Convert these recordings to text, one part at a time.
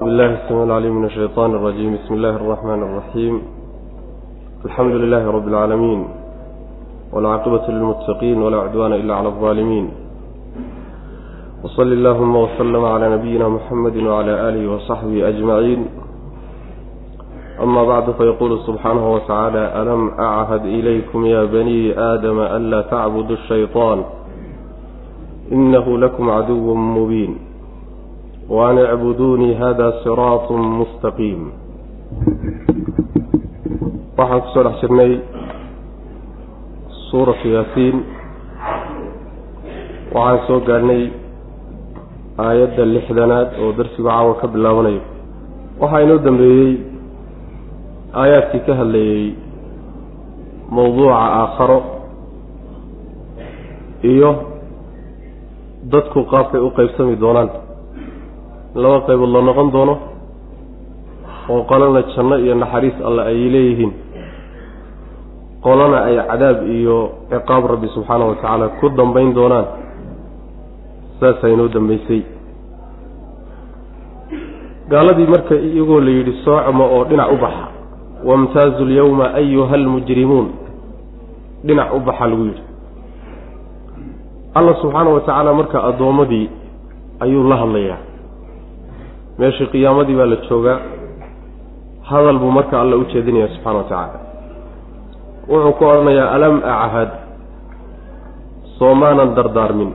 بالله السميع العليم من الشيطان الرجيم بسم الله الرحمن الرحيم الحمد لله رب العالمين والعاقبة للمتقين ولا عدوان إلا على الظالمين وصل اللهم وسلم على نبينا محمد وعلى آله وصحبه أجمعين أما بعد فيقول سبحانه وتعالى ألم أعهد إليكم يا بني آدم ألا تعبدوا الشيطان إنه لكم عدو مبين وأن اعبدوني hada صراaط مستقيم waxaan kusoo dhex jirnay suuraةu yaasiin waxaan soo gaadhnay aayadda lixdanaad oo darsigu caawa ka bilaabanayo waxaa inoo dambeeyey aayaadkii ka hadlayey mawduuca aakharo iyo dadku qaabkay u qeybsami doonaan laba qaybood la noqon doono oo qolana janno iyo naxariis alle ay leeyihiin. Qolana ay cadaab iyo ciqaab rabbi subxaana wa tacaala ku dambayn doonaan. Saasaa inoo dambaysay. Gaaladii marka iyagoo la yidhi soocma oo dhinac u baxa wamtaazu lyawma ayuha almujrimuun. Dhinac u baxa lagu yidhi. Alla subxaana wa tacaala marka addoommadii ayuu la hadlayaa meeshii qiyaamadii baa la joogaa. Hadal buu marka alla u jeedinaya subxana wa tacaala. Wuxuu ku odhanayaa alam achad soomaanan dardaarmin.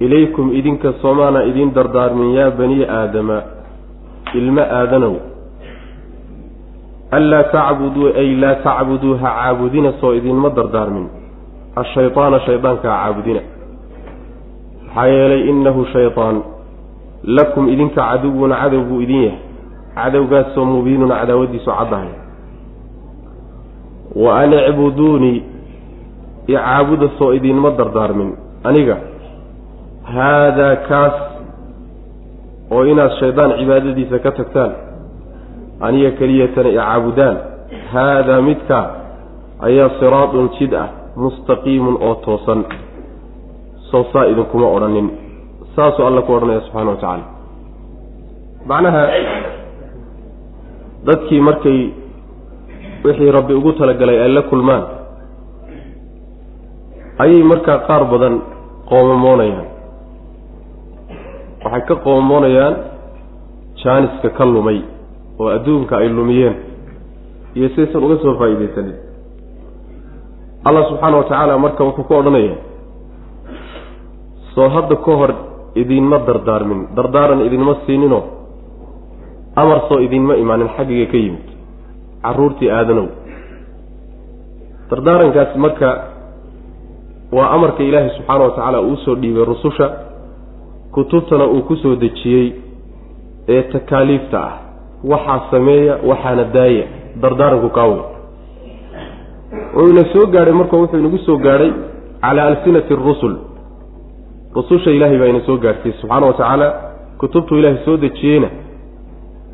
Ilaykum idinka soomaanan idiin dardaarmin yaa bani aadama. Ilmo aadanow. Anlaa tacbuduu ay laa tacbuduu ha caabudina soo idinma dardaarmin. Ashaydaana shaydaanka ha caabudina. Maxaa yeelay innahu shaydaan lakum idinka caduwun cadow buu idin yahay. Cadowgaasoo mubiinun cadaawadiisu caddahay wa an icbuduunii icaabuda soo idinma dardaarmin. Aniga haadaa kaas oo inaad shaydaan cibaadadiisa ka tagtaan aniga keliyatana icaabudaan haadaa midkaa ayaa siraadun jid ah mustaqiimun oo toosan. Soo saa idinkuma odhanin saasuu alla ku odhanaya subxana wa tacaala. Macnaha dadkii markay wixii rabbi ugu talagalay ay la kulmaan ayay markaa qaar badan qoomamoonayaan waxay ka qoomamoonayaan jaaniska ka lumay oo adduunka ay lumiyeen iyo sidaysan uga soo faa'iidaysanin. Allah subxaana wa tacaala marka wuxuu ku odhanaya soo hadda ka hor idinma dardaarmin. Dardaaran idinma siininoo amar soo idinma imaanin xaggiga ka yimid. Caruurtii aadanow. Dardaarankaasi marka waa amarka ilaahay subxaana wa tacaala uu soo dhiibay rususha kutubtana uu ku soo dejiyey ee takaaliifta ah. Waxaa sameeya waxaana daaya. Dardaaranku kaawey wuxuu ina soo gaadhay marka wuxuu inagu soo gaadhay calaa alsinati arusul rususha ilaahay baa ina soo gaadhsiiyey subxaana wa tacaala kutubtuu ilaahay soo dejiyeyna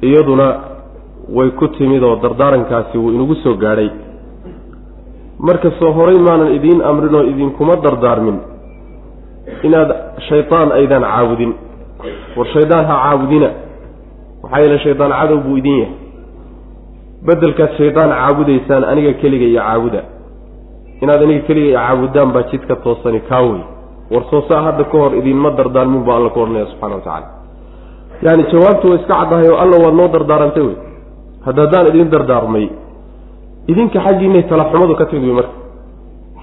iyaduna way ku timid oo dardaarankaasi wuu inagu soo gaadhay marka soo horay maanan idiin amrin oo idinkuma dardaarmin. Inaad shaydaan aydaan caabudin war shaydaan ha caabudina maxaa yeele shaydaan cadow buu idin yahay. Beddelkaad shaydaan caabudaysaan aniga keliga iyo caabuda. Inaad aniga keliga iyo caabudaan baa jidka toosani kaa wey war soo saa hadda ka hor idinma dardaarmin buu alla ku odhanaya subxana wa tacaala. Yaani jawaabtu way iska caddahay oo alla waad noo dardaarantay wey. Hadda haddaan idin dardaarmay idinka xaggiinay talaxumadu ka timid wey marka.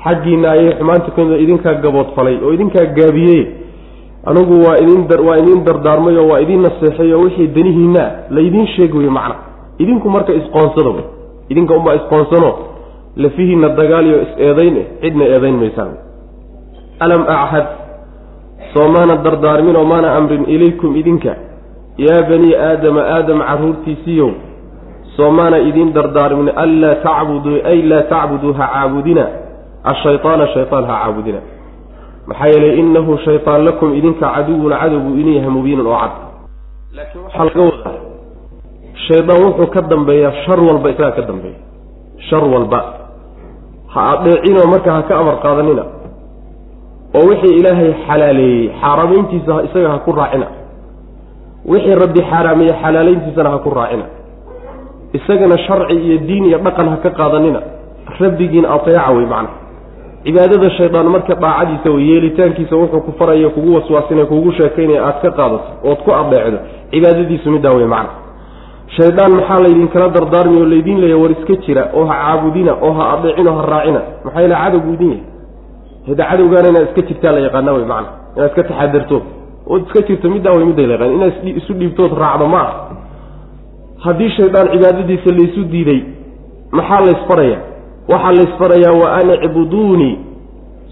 Xaggiina ayay xumaanta ka idinkaa gaboodfalay oo idinkaa gaabiyey. Anigu waa idin waa idin dardaarmay oo waa idin naseexay oo wixii danihiinaa laydiin sheeg wey macna. Idinku marka isqoonsada wey. Idinka unbaa isqoonsano lafihiina dagaal iyo is-eedayn cidna eedayn maysaan alam achad soo maana dardaarminoo maana amrin ilaykum idinka yaa banii aadama aadam carruurtiisiiyow soo maana idiin dardaarmin anlaa tacbuduu ay laa tacbuduu ha caabudina ashaytaana shaytaan ha caabudina maxaa yeelay innahu shaytaan lakum idinka caduwun cadow buu inuu yahay mubiinun oo cad laakiin waxaa laga wadaa shaydaan wuxuu ka dambeeyaa shar walba isagaa ka dambeeya shar walba ha adheecinoo marka ha ka amar qaadanina oo wixii ilaahay xalaaleeyey xaaraamayntiisa isaga ha ku raacina. Wixii rabbi xaaraameeye xalaalayntiisana ha ku raacina. Isagana sharci iyo diin iyo dhaqan ha ka qaadanina. Rabbigiin ateeca wey macna. Cibaadada shaydaan marka daacadiisa wey yeelitaankiisa wuxuu ku faraya kugu waswaasinaya kugu sheekaynaya aad ka qaadato ood ku adeecdo cibaadadiisu middaa wey macna. Shaydaan maxaa laydinkala dardaarmi oo laydiin leeya war iska jira oo ha caabudina oo ha adeecina oo ha raacina. Maxaa yaele cadowgu idin yahay cadowgaana inaad iska jirtaa la yaqaana wey macna. Inaad iska taxadarto ood iska jirto middaa wey midda la yaqaan inaad isu dhiibtood raacdo ma ah haddii shaydaan cibaadadiisa laysu diiday maxaa laysfaraya waxaa laysfarayaa wa an icbuduunii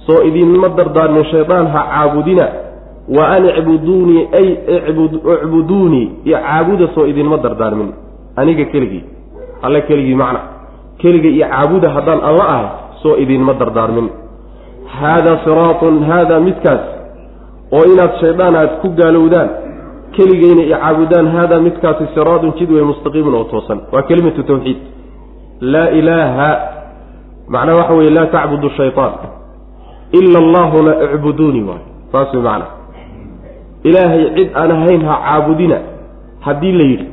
soo idinma dardaarmin shaydaan ha caabudina. Wa an icbuduunii ay icbuduunii iyo caabuda soo idinma dardaarmin. Aniga keligii alle keligii macna. Keliga iyo caabuda haddaan alla ahay soo idinma dardaarmin haadaa siraatun haadaa midkaas oo inaad shaydaan aad ku gaalowdaan keligeyna iyo caabudaan haadaa midkaasi siraatun jid wey mustaqiimun oo toosan waa kelimatu tawxiid laa ilaaha macnaha waxa weye laa tacbudu shayطaan ila allahuna icbuduunii waay saas way macnaha ilaahay cid aan ahayn ha caabudina haddii la yidhi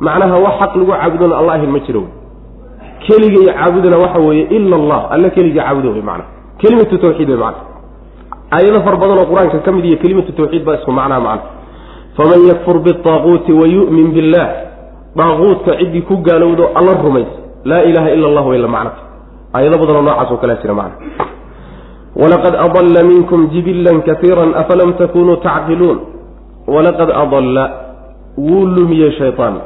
macnaha wax xaq lagu caabudona alla ahayn ma jiro wey keliga iyo caabudana waxa weeye ila allah alla keliga caabudo wey macnaha kelimatu tawxiid wey macnaha aayado far badan oo qur'aanka ka mid iyo kelimatu tawxiid baa isku macnaha macna. Faman yakfur biaaquuti wa billah. Daaquudka ciddii ku gaalowdo alla rumaysa. Laa ilaha ila allah way la macnata aayado badanoo noocaas oo kalea jira macna. Walaqad adalla minkum jibilan kaiira afalam takunuu tacqiluun. Walaqad adalla wuu lumiyey shaytaan.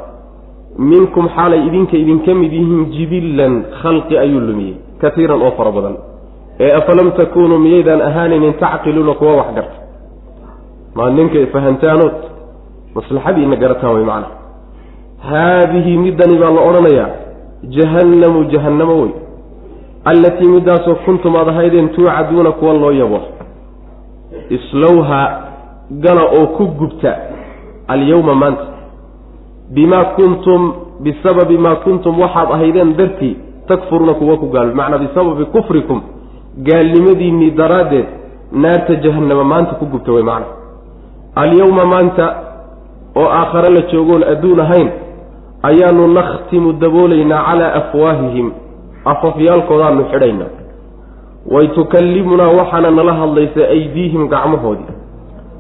Minkum xaalay idinka idinka mid yihiin jibilan khalqi ayuu lumiyey kaiiran oo fara badan ee afalam takunuu miyaydaan ahaanaynin tacqiluuna kuwa wax garta maa ninka fahantaanood maslaxadiina garataan way macna. Haadihi midani baa la odhanayaa jahannamu jahannamo wey. Allatii middaasoo kuntum aad ahaydeen tuucaduuna kuwa loo yabo. Islowha gala oo ku gubta alyawma maanta. Bimaa kuntum bisababi maa kuntum waxaad ahaydeen dartii takfuruuna kuwa ku gaalo bimacnaa bisababi kufrikum gaalnimadiinnii daraaddeed naarta jahannama maanta ku gubta way macna. Alyawma maanta oo aakhare la joogoon adduun ahayn ayaanu nakhtimu daboolaynaa calaa afwaahihim afafyaalkoodaanu xidhaynaa. Way tukallimunaa waxaana nala hadlaysa aydiihim gacmahoodii.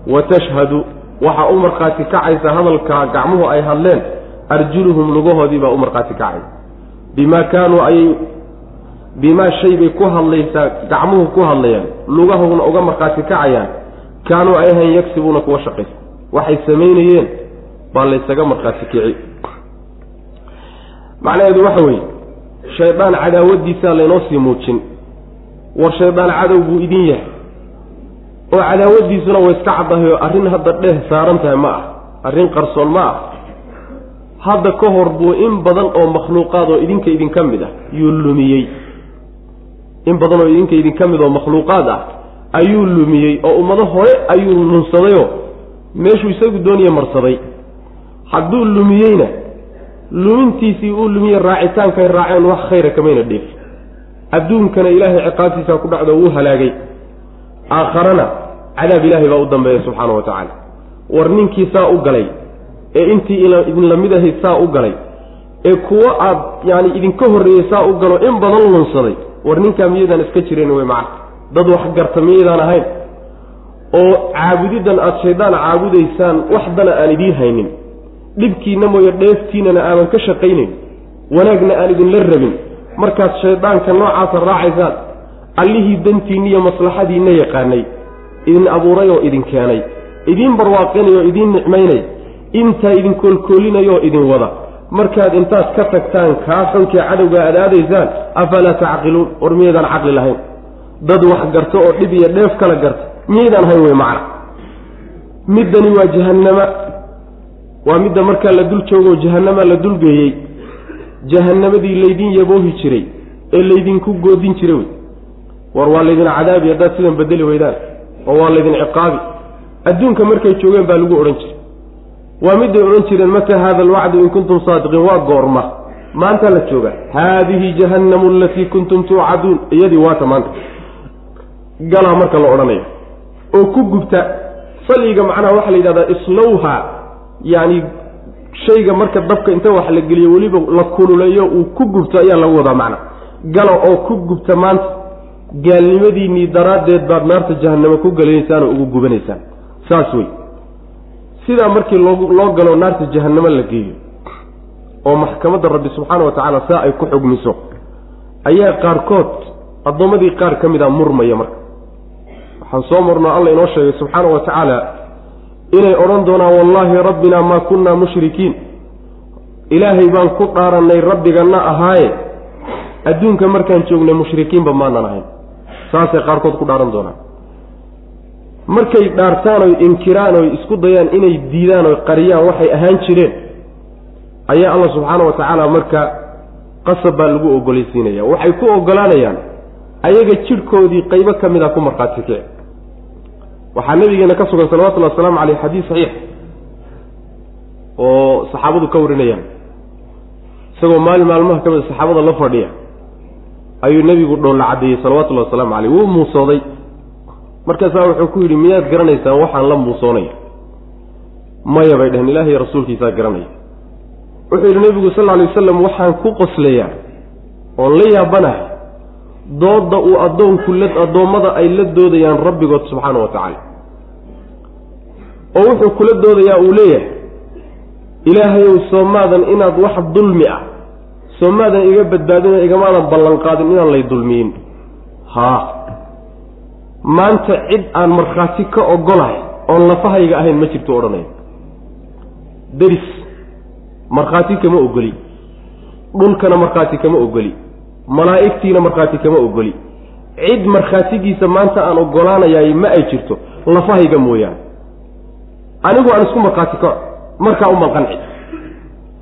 Wa tashhadu waxaa u markhaati kacaysa hadalkaa gacmuhu ay hadleen arjuluhum lugahoodii baa u markhaati kacay. Bimaa kaanuu ayay bimaa shay bay ku hadlaysaa gacmuhu ku hadlayaan lugahuna uga markhaati kacayaan kaanuu ay ahayn yagsibuuna kuwa shaqaysa. Waxay samaynayeen baa laysaga markhaati kici. Macnaheedu waxa weeye shaydaan cadaawadiisaa laynoo sii muujin. War shaydaan cadow buu idin yahay. Oo cadaawadiisuna way iska caddahay oo arrin hadda dheeh saaran tahay ma ah. Arrin qarsoon ma ah. Hadda ka hor buu in badan oo makhluuqaad oo idinka idinka mid ah yuu lumiyey in badan oo idinka idinka mid oo makhluuqaad ah ayuu lumiyey oo ummado hore ayuu nunsadayoo meeshuu isagu dooniya marsaday. Hadduu lumiyeyna lumintiisii uu lumiye raacitaankay raaceen wax khayra kamayna dheef adduunkana ilaahay ciqaabtiisaa ku dhacdo wuu halaagay. Aakharana cadaab ilaahay baa u dambeeya subxaana wa tacaala. War ninkii saa u galay ee intii idin la mid ahayd saa u galay ee kuwo aad yaani idinka horreeyey saa u galo in badan lunsaday war ninkaa miyaydaan iska jirin wey macna dad wax garta miyaydaan ahayn? Oo caabudiddan aada shaydaan caabudaysaan wax dana aan idiin haynin. Dhibkiina mooye dheeftiinana aadan ka shaqaynayn wanaagna aan idinla rabin. Markaad shaydaanka noocaasa raacaysaan allihii dantiinna iyo maslaxadiinna yaqaanay. Idin abuuray oo idin keenay. Idiin barwaaqinay oo idiin nicmaynay. Intaa idin koolkoolinayoo idin wada markaad intaad ka tagtaan kaa xunkee cadowga aad aadaysaan afalaa tacqiluun? War miyaydaan caqli lahayn? Dad wax garto oo dhib iyo dheef kala garta miyaydaan hayn wey macna? Middani waa jahannama. Waa midda markaa la dul joogoo jahannama la dulgeeyey jahannamadii laydin yaboohi jiray ee laydinku goodin jiray wey. War waa laydin cadaabi haddaad sidan bedeli weydaan oo waa laydin ciqaabi. Adduunka markay joogeen baa lagu odhan jiray waa midday odhan jireen mata haada alwacdu in kuntum saadiqiin? Waa goorma. Maantaa la jooga. Haadihi jahannamu alatii kuntum tuucaduun. Iyadii waata maanta. Galaa marka la odhanaya. Oo ku gubta saliga macnaha waxaa la yidhahdaa islowha. Yacni shayga marka dabka inta wax la geliyo weliba la kululeeyo uu ku gubto ayaa lagu wadaa macna. Galo oo ku gubta maanta gaalnimadiinnii daraaddeed baad naarta jahannamo ku gelinaysaan oo ugu gubanaysaan. Saas wey sidaa markii loo galo naarta jahannamo la geeyo oo maxkamadda rabbi subxaana wa tacaala saa ay ku xugmiso ayaa qaarkood addoommadii qaar ka mid a murmaya marka. Waxaan soo marno alla inoo sheegay subxaana wa tacaala inay odhan doonaan wallaahi rabbinaa maa kunnaa mushrikiin. Ilaahay baan ku dhaarannay rabbiganna ahaaye adduunka markaan joognay mushrikiinba maanan ahayn. Saasay qaarkood ku dhaaran doonaan markay dhaartaan oy inkiraan oy isku dayaan inay diidaan oy qariyaan waxay ahaan jireen. Ayaa allah subxaana wa tacaala marka qasab baa lagu ogolaysiinaya waxay ku ogolaanayaan ayaga jidhkoodii qaybo ka mid a ku markhaati kici waxaa nabigeena ka sugan salawatullahi wasalaamu caleyh xadiis saxiix oo saxaabadu ka warinayaan. Isagoo maalin maalmaha ka mid a saxaabada la fadhiya ayuu nebigu dhoolla caddeeyey salawatullahi wasalaamu caleyh wuu muusooday markaasaa wuxuu ku yidhi miyaad garanaysaan waxaan la muusoonaya maya bay dheheen ilaahay rasuulkiisaa garanaya wuxuu yidhi nebigu sal lla lay wasalam waxaan ku qoslayaa oon la yaabanahay dooda uu addoonku la addoommada ay la doodayaan rabbigood subxaana wa tacaala. Oo wuxuu kula doodayaa uu leeyahay ilaahayow soomaadan inaad wax dulmi ah soomaadan iga badbaadinoo igamaadan ballan qaadin inaan lay dulmiyin. Haa maanta cid aan markhaati ka ogolahay oon lafahayga ahayn ma jirto odhanaya deris markhaati kama ogoli dhulkana markhaati kama ogoli malaa'igtiina markhaati kama ogoli cid markhaatigiisa maanta aan ogolaanayaay ma ay jirto lafahayga mooyaane. Anigu aan isku markhaati kaco markaa uman qanci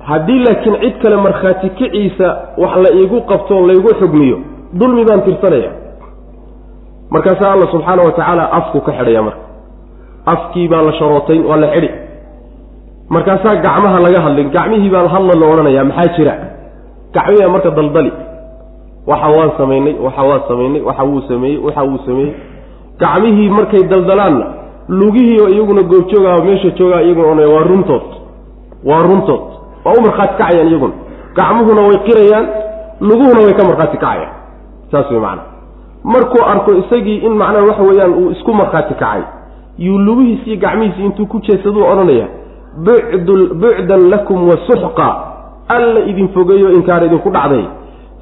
haddii laakiin cid kale markhaati kiciisa wax la iigu qabto laygu xugmiyo dulmi baan tirsanaya markaasaa alla subxaana wa tacaala afku ka xidhaya marka. Afkii baa la sharootayn waa la xidhi. Markaasaa gacmaha laga hadlin gacmihii baa hadla la odhanaya maxaa jira? Gacmihiaa marka daldali. Waxa waan samaynay waxa waan samaynay waxa wuu sameeyey waxa wuu sameeyey. Gacmihii markay daldalaanna lugihii oo iyaguna goobjoogaha meesha joogaa iyaguna odhanaya waa runtood. Waa runtood. Waa u markhaati kacayaan iyaguna. Gacmuhuna way qirayaan luguhuna way ka markhaati kacayaan. Saas way macana markuu arko isagii in macnaha waxa weeyaan uu isku markhaati kacay yuu lugihiis iyo gacmihiisi intuu ku jeedsaduu odhanaya bucdan lakum wa suxqa alla idin fogeeyo inkaar idinku dhacday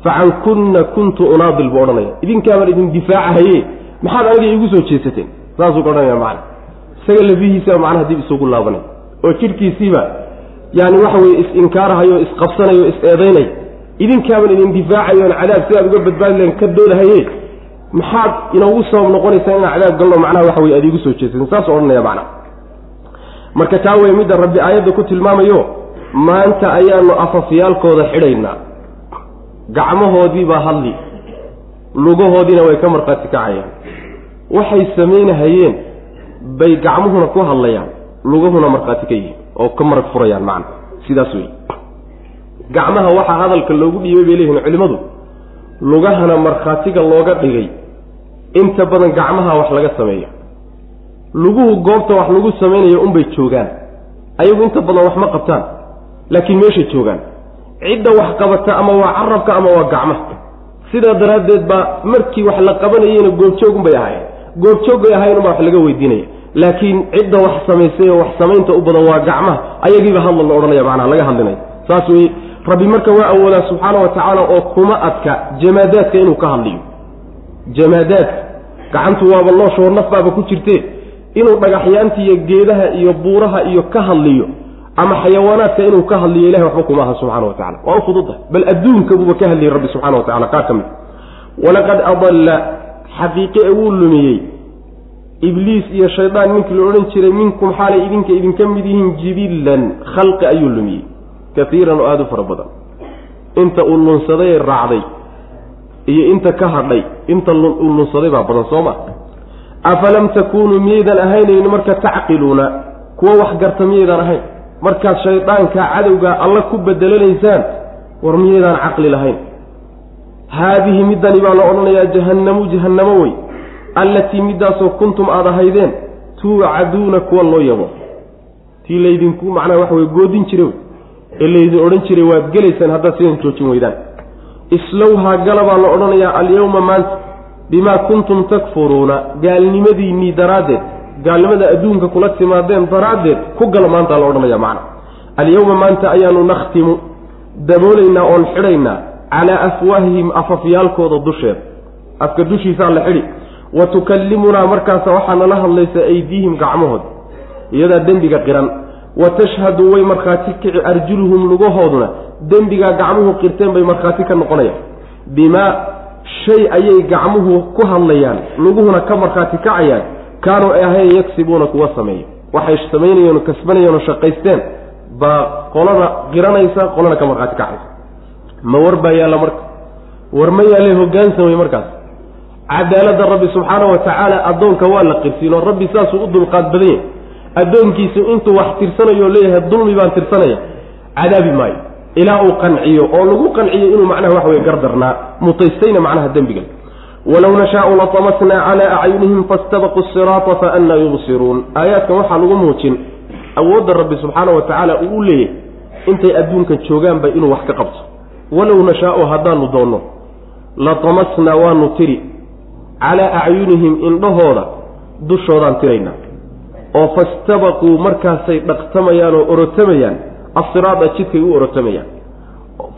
facan kunna kuntu unaadil buu odhanaya. Idinkaabaan idin difaacahaye maxaad aniga iigu soo jeesateen saasuu ka odhanaya macana isaga lafihiisiba macnaha dib isugu laabanay oo jidhkiisiiba yaani waxa weye is-inkaarahayo isqabsanayo is-eedaynay idinkaaban idin difaacayo on cadaab sidaad uga badbaadi lahen ka doodahaye maxaad inoogu sabab noqonaysaa inaan cadaab galno macnaha waxa weye aad iigu soo jeesateen saasuu odhanaya macna. Marka taa weye midda rabbi aayadda ku tilmaamayo maanta ayaanu afafyaalkooda xidhaynaa gacmahoodii baa hadli lugahoodiina way ka markhaati kacayaan. Waxay samaynahayeen bay gacmuhuna ku hadlayaan lugahuna markhaati ka yihiin oo ka marag furayaan macna. Sidaas wey gacmaha waxaa hadalka loogu dhiibay bay leeyihiin culimmadu. Lugahana markhaatiga looga dhigay inta badan gacmaha wax laga sameeya luguhu goobta wax lagu samaynayo unbay joogaan. Ayagu inta badan wax ma qabtaan laakiin meeshay joogaan. Cidda wax qabata ama waa carabka ama waa gacmaha sidaa daraaddeed baa markii wax la qabanayeyna goobjoogunbay ahaayeen. Goobjooggay ahayn unbaa wax laga weydiinaya. Laakiin cidda wax samaysay oo wax samaynta u badan waa gacmaha ayagiiba hadla la odhanaya macnaha laga hadlinaya. Saas weye rabbi marka waa awoodaa subxaana wa tacaala oo kuma adka jamaadaadka inuu ka hadliyo. Jamaadaadka gacantu waaba looshoo naf baaba ku jirtee. Inuu dhagaxyaanta iyo geedaha iyo buuraha iyo ka hadliyo ama xayawaanaadka inuu ka hadliyo ilahay waxba kuma aha subxana wa tacala waa u fududahay. Bal adduunka buuba ka hadliyey rabbi subxana wa tacala qaar ka mid walaqad adalla xaqiiqe wuu lumiyey. Ibliis iyo shaydaan ninkii la odhan jiray minkum xaalay idinka idinka mid yihiin jibillan khalqi ayuu lumiyey. Kaiiran oo aada u fara badan. Inta uu lunsaday raacday iyo inta ka hadhay inta lunsaday baa badan soo ma? Afalam takuunuu miyaydan ahaynayni marka tacqiluuna kuwa wax garta miyaydaan ahayn. Markaad shaydaanka cadowgaa alla ku bedelanaysaan war miyaydaan caqli lahayn. Haadihi middani baa la odhanayaa jahannamu jahannamo wey. Allatii middaasoo kuntum aada ahaydeen tuucaduuna kuwa loo yabo. Tii laydinku macnaha waxa wey goodin jire ee laydin odhan jiray waad gelaysaan haddaad sidan joojin weydaan islowhaa gala baa la odhanayaa alyawma maanta bimaa kuntum takfuruuna. Gaalnimadiinnii daraaddeed gaalnimada adduunka kula timaadeen daraaddeed ku gala maantaa la odhanaya macna. Alyawma maanta ayaanu nakhtimu daboolaynaa oon xidhaynaa calaa afwaahihim afafyaalkooda dusheeda afka dushiisaa la xidhi wa tukallimunaa markaasa waxaa nala hadlaysa aydiihim gacmahooda iyadaa dembiga qiran. Wa tashhadu way markhaati kici arjuluhum lugahooduna dembigaa gacmuhu qirteen bay markhaati ka noqonayaan. Bimaa shay ayay gacmuhu ku hadlayaan luguhuna ka markhaati kacayaan kaanuu ay ahayn yagsibuuna kuwa sameeya waxay samaynayeen kasbanayeen oo shaqaysteen baa qolana qiranaysa qolana ka markhaati kacaysa. Ma war baa yaalla marka? War ma yaalle hoggaansan wey markaas? Cadaaladda rabbi subxaana wa tacaala addoonka waa la qirsiin oo rabbi saasuu u dulqaad badan yahay. Addoonkiisu intuu wax tirsanayo oo leeyahay dulmi baan tirsanaya. Cadaabi maayo ilaa uu qanciyo oo lagu qanciyo inuu macnaha wax weye gardarnaa mutaystayna macnaha dembiga walow nashaau latamasnaa calaa acyunihim fastabaquu siraata fa annaa yubsiruun. Aayaadkan waxaa lagu muujin awoodda rabbi subxaana wa tacaala uu u leeyahay intay adduunkan joogaanba inuu wax ka qabto. Walow nashaau haddaanu doonno latamasnaa waanu tiri calaa acyunihim indhahooda dushoodaan tiraynaa oo fastabaquu markaasay dhaqtamayaan oo orotamayaan asiraada jidkay u orotamayaan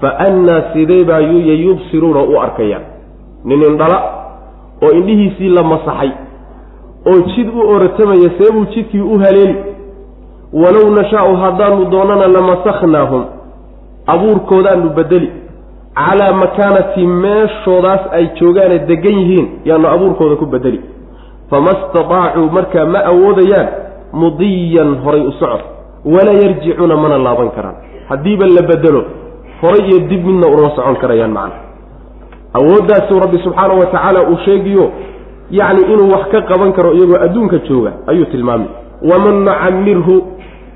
fa annaa sidee baa yuya yubsiruuna u arkayaan nin indhala oo indhihiisii la masaxay oo jid u orotamaya seebuu jidkii u haleeli walow nashaau haddaanu doonana lamasakhnaahum abuurkoodaanu bedeli calaa makaanati meeshoodaas ay joogaane degan yihiin yaanu abuurkooda ku bedeli fama istataacuu markaa ma awoodayaan mudiyan horay u socod walaa yarjicuuna mana laaban karaan. Haddiiba la bedelo horay iyo dib midna ulama socon karayaan macna. Awooddaasuu rabbi subxaanahu wa tacaala uu sheegiyo yacni inuu wax ka qaban karo iyagoo adduunka jooga ayuu tilmaamay. Waman nucamirhu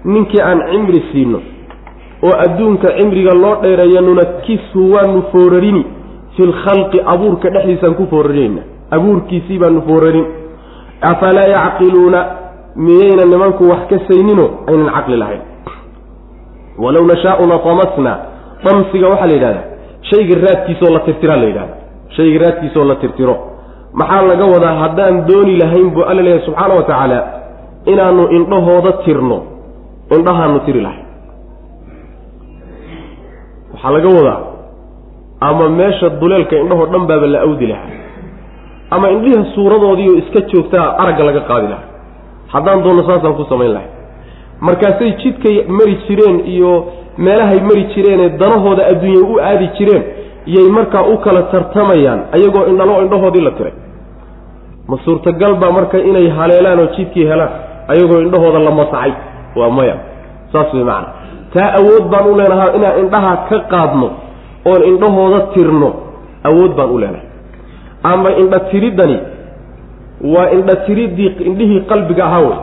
ninkii aan cimri siino oo adduunka cimriga loo dheereeya nunakishu waanu foorarini. Fi lkhalqi abuurka dhexdiisaan ku foorarinayna abuurkiisii baanu foorarin. Afalaa yacqiluuna miyayna nimanku wax ka saynino aynan caqli lahayn. Walow nashaau latamasna damsiga waxaa la yidhahdaa shayga raadkiisaoo la tirtiraa la yidhahda shayga raadkiisaoo la tirtiro. Maxaa laga wadaa haddaan dooni lahayn buu alla leeyahay subxaana wa tacaala inaanu indhahooda tirno indhahaanu tiri lahayn. Waxaa laga wadaa ama meesha duleelka indhahoo dhan baaba la awdi lahaa. Ama indhiha suuradoodiioo iska joogtaa aragga laga qaadi lahaa haddaan doonno saasaan ku samayn lahay. Markaasay jidkay mari jireen iyo meelahay mari jireenee danahooda adduunya u aadi jireen yay markaa u kala tartamayaan ayagoo indhalo indhahoodii la tiray. Ma suurtagal baa marka inay haleelaan oo jidkii helaan ayagoo indhahooda la masaxay waa maya. Saas way macana taa awood baan u leenahay inaan indhaha ka qaadno oon indhahooda tirno awood baan u leenahay. Ama indha tiriddani waa indha tiriddii indhihii qalbiga ahaa wey.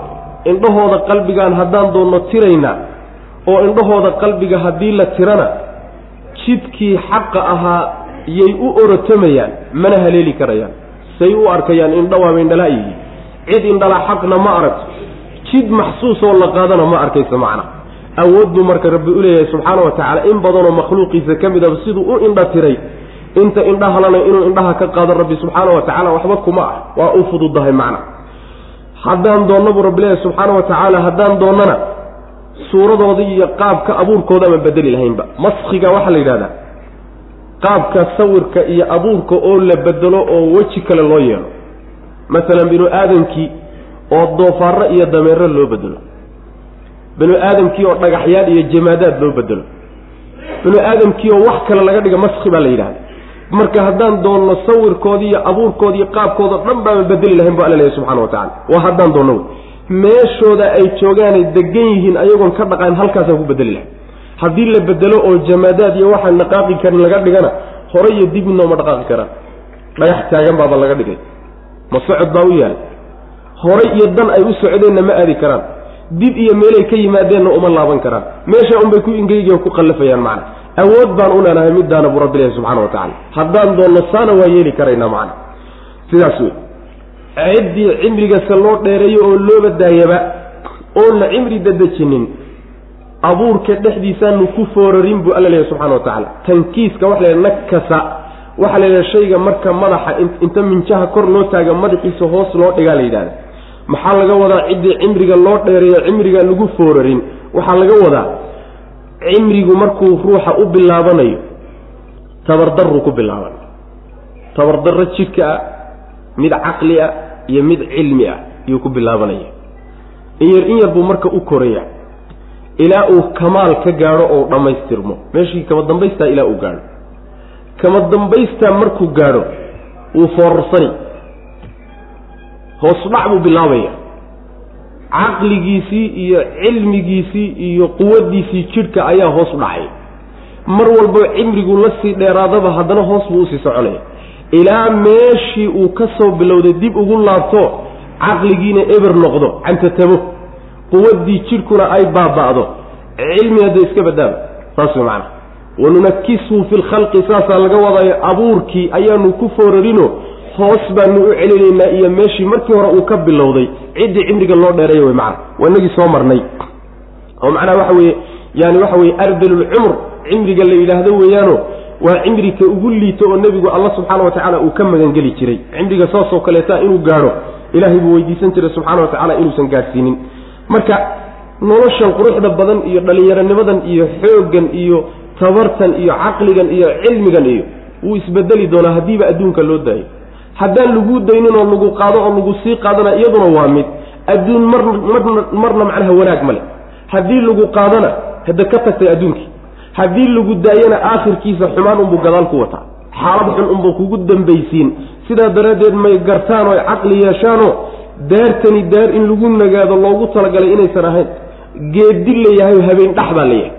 Indhahooda qalbigaan haddaan doonno tiraynaa oo indhahooda qalbiga haddii la tirana jidkii xaqa ahaa yay u orotamayaan mana haleeli karayaan. Say u arkayaan indha waaba indhala yihiin cid indhala xaqna ma aragto jid maxsuus oo la qaadana ma arkayso macna. Awood buu marka rabbi u leeyahay subxaana wa tacaala in badanoo makhluuqiisa ka mid a siduu u indha tiray inta indhahalana inuu indhaha ka qaado rabbi subxaana wa tacala waxba kuma ah. Waa u fududahay macna. Haddaan doonno buu rabbi leeyahay subxaana wa tacaala haddaan doonnana suuradoodii iyo qaabka abuurkooda ama bedeli lahaynba. Maskiga waxaa la yidhahdaa qaabka sawirka iyo abuurka oo la bedelo oo weji kale loo yeelo. Masalan binu aadamkii oo doofaarro iyo dameero loo bedelo binu aadamkii oo dhagaxyaal iyo jamaadaad loo bedelo binu aadamkii oo wax kale laga dhiga maski baa la yidhahda marka haddaan doonno sawirkoodii iyo abuurkoodii qaabkooda dhan baama bedeli lahayn bu alla leeyahy subxana wa tacala waa haddaan doonno wey. Meeshooda ay joogaanay degan yihiin ayagoon ka dhaqayn halkaasaan ku bedeli lahay haddii la bedelo oo jamaadaad iyo waxaan dhaqaaqi karin laga dhigana hore iyo dib midnoo ma dhaqaaqi karaan. Dhagax taagan baaba laga dhigay. Ma socod baa u yaal horay iyo dan ay u socdeenna ma aadi karaan. Dib iyo meelay ka yimaadeenna uma laaban karaan. Meesha unbay ku ingeygiyo ku qallafayaan macna awood baan u leenahay middaana buu rabbi leeyahy subxana wa tacala haddaan doonno saana waa yeeli karaynaa macna. Sidaas wey ciddii cimrigase loo dheereeyo oo looba daayaba oon la cimri dadejinin abuurka dhexdiisaanu ku foorarin buu alla leeyahy subxana wa tacaala. Tankiiska waxa la nakasa waxaa la yidhaha shayga marka madaxa inta minjaha kor loo taaga madaxiisa hoos loo dhigaa la yidhahda maxaa laga wadaa ciddii cimriga loo dheereeyo cimriga lagu foorarin. Waxaa laga wadaa cimrigu markuu ruuxa u bilaabanayo tabardaruu ku bilaaban tabardarro jidhka ah mid caqli ah iyo mid cilmi ah ayuu ku bilaabanaya in yar in yar buu marka u koraya ilaa uu kamaal ka gaadho oo dhammaystirmo. Meeshii kama dambaystaa ilaa uu gaadho. Kama dambaystaa markuu gaadho wuu foorarsani hoos dhac buu bilaabaya caqligiisii iyo cilmigiisii iyo quwaddiisii jidhka ayaa hoos u dhacay. Mar walbo cimrigu la sii dheeraadaba haddana hoos buu u sii soconaya ilaa meeshii uu ka soo bilowday dib ugu laabto caqligiina eber noqdo cantatamo quwaddii jidhkuna ay baaba'do. Cilmi hadda iska badaaba saas wey macana wanunakishu fi lkhalqi saasaa laga wadaayo abuurkii ayaanu ku foorarino hoos baanu u celinaynaa iyo meeshii markii hore uu ka bilowday. Ciddii cimriga loo dheereeya wey macana waa inagii soo marnay. Oo macnaha waxa weeye yani waxa weye ardalulcumr cimriga la yidhaahdo weeyaano waa cimrika ugu liito oo nebigu alla subxaana wa tacaala uu ka magangeli jiray. Cimriga saasoo kaleeta inuu gaadho ilaahay buu weydiisan jiray subxaana wa tacaala inuusan gaadhsiinin. Marka noloshan quruxda badan iyo dhallinyaronimadan iyo xooggan iyo tabartan iyo caqligan iyo cilmigan iyo wuu isbedeli doonaa haddiiba adduunka loo daayo haddaan lagu daynin oo lagu qaado oo lagu sii qaadana iyaduna waa mid adduun marna marna marna macnaha wanaag ma le haddii lagu qaadona hadda ka tagtay adduunkii haddii lagu daayana aakhirkiisa xumaan unbuu gadaal ku wataa. Xaalad xun unbuu kugu dambaysiin. Sidaa daraaddeed may gartaan oo caqli yeeshaano daartani daar in lagu nagaado loogu talagalay inaysan ahayn. Geedi layahay habeen dhax baa layahay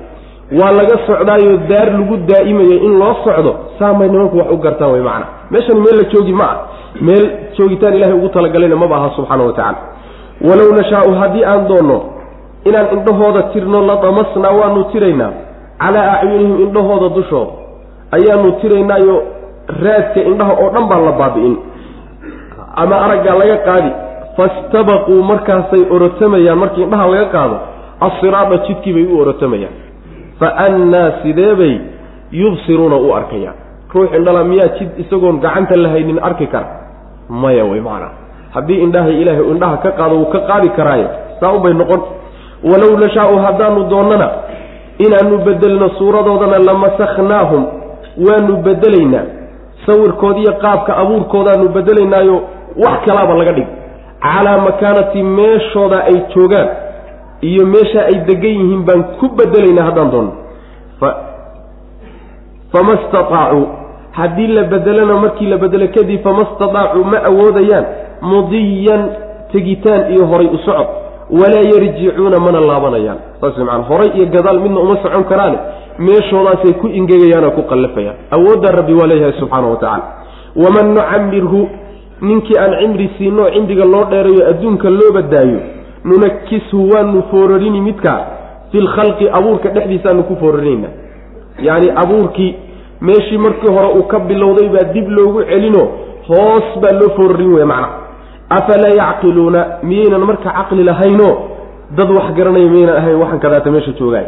waa laga socdaayo daar lagu daa'imayo in loo socdo saamay nimanku wax u gartaan way macana meeshani meel la joogi ma ah. Meel joogitaan ilahay ugu talagalayna maba aha subxaana wa tacaala. Walow nashaau haddii aan doonno inaan indhahooda tirno la damasnaa waanu tiraynaa. Calaa acyunihim indhahooda dushooda. Ayaanu tiraynaayo raadka indhaha oo dhan baan la baabi'in. Ama araggaa laga qaadi fastabaquu markaasay orotamayaan. Markii indhaha laga qaado asiraada jidkii bay u orotamayaan fa annaa sidee bay yubsiruuna u arkayaan ruux indhala miyaa jid isagoon gacanta la haynin arki kara? Maya wey macnaa. Haddii indhahay ilaahay indhaha ka qaado wuu ka qaadi karaaye saa unbay noqon. Walow nashaau haddaanu doonnana inaanu bedelno suuradoodana lamasakhnaahum waanu bedelaynaa sawirkoodiiyo qaabka abuurkoodaanu bedelaynaayo wax kalaaba laga dhig. Calaa makaanati meeshooda ay joogaan iyo meesha ay degan yihiin baan ku bedelaynaa haddaan doonno fama staaacuu haddii la bedelana markii la bedelo kadib fama stadaacuu ma awoodayaan. Mudiyan tegitaan iyo horay u socod. Walaa yarjicuuna mana laabanayaan. Saas maana horay iyo gadaal midna uma socon karaane. Meeshoodaasay ku ingegayaanoo ku qallafayaan. Awooddaa rabbi waa leeyahay subxaana wa tacala waman nucamirhu ninkii aan cimri siinoo cimriga loo dheerayo adduunka loo badaayo nunakishu waanu foorarini midkaa fi abuurka dhexdiisaanu ku foorarinaynaa yacni abuurkii meeshii markii hore uu ka bilowday baa dib loogu celino hoos baa loo foorarin weya macna. Afalaa yacqiluuna? Miyaynan marka caqli lahayno? Dad wax garanaya miyaynan ahayn waxan kadaata meesha joogaay.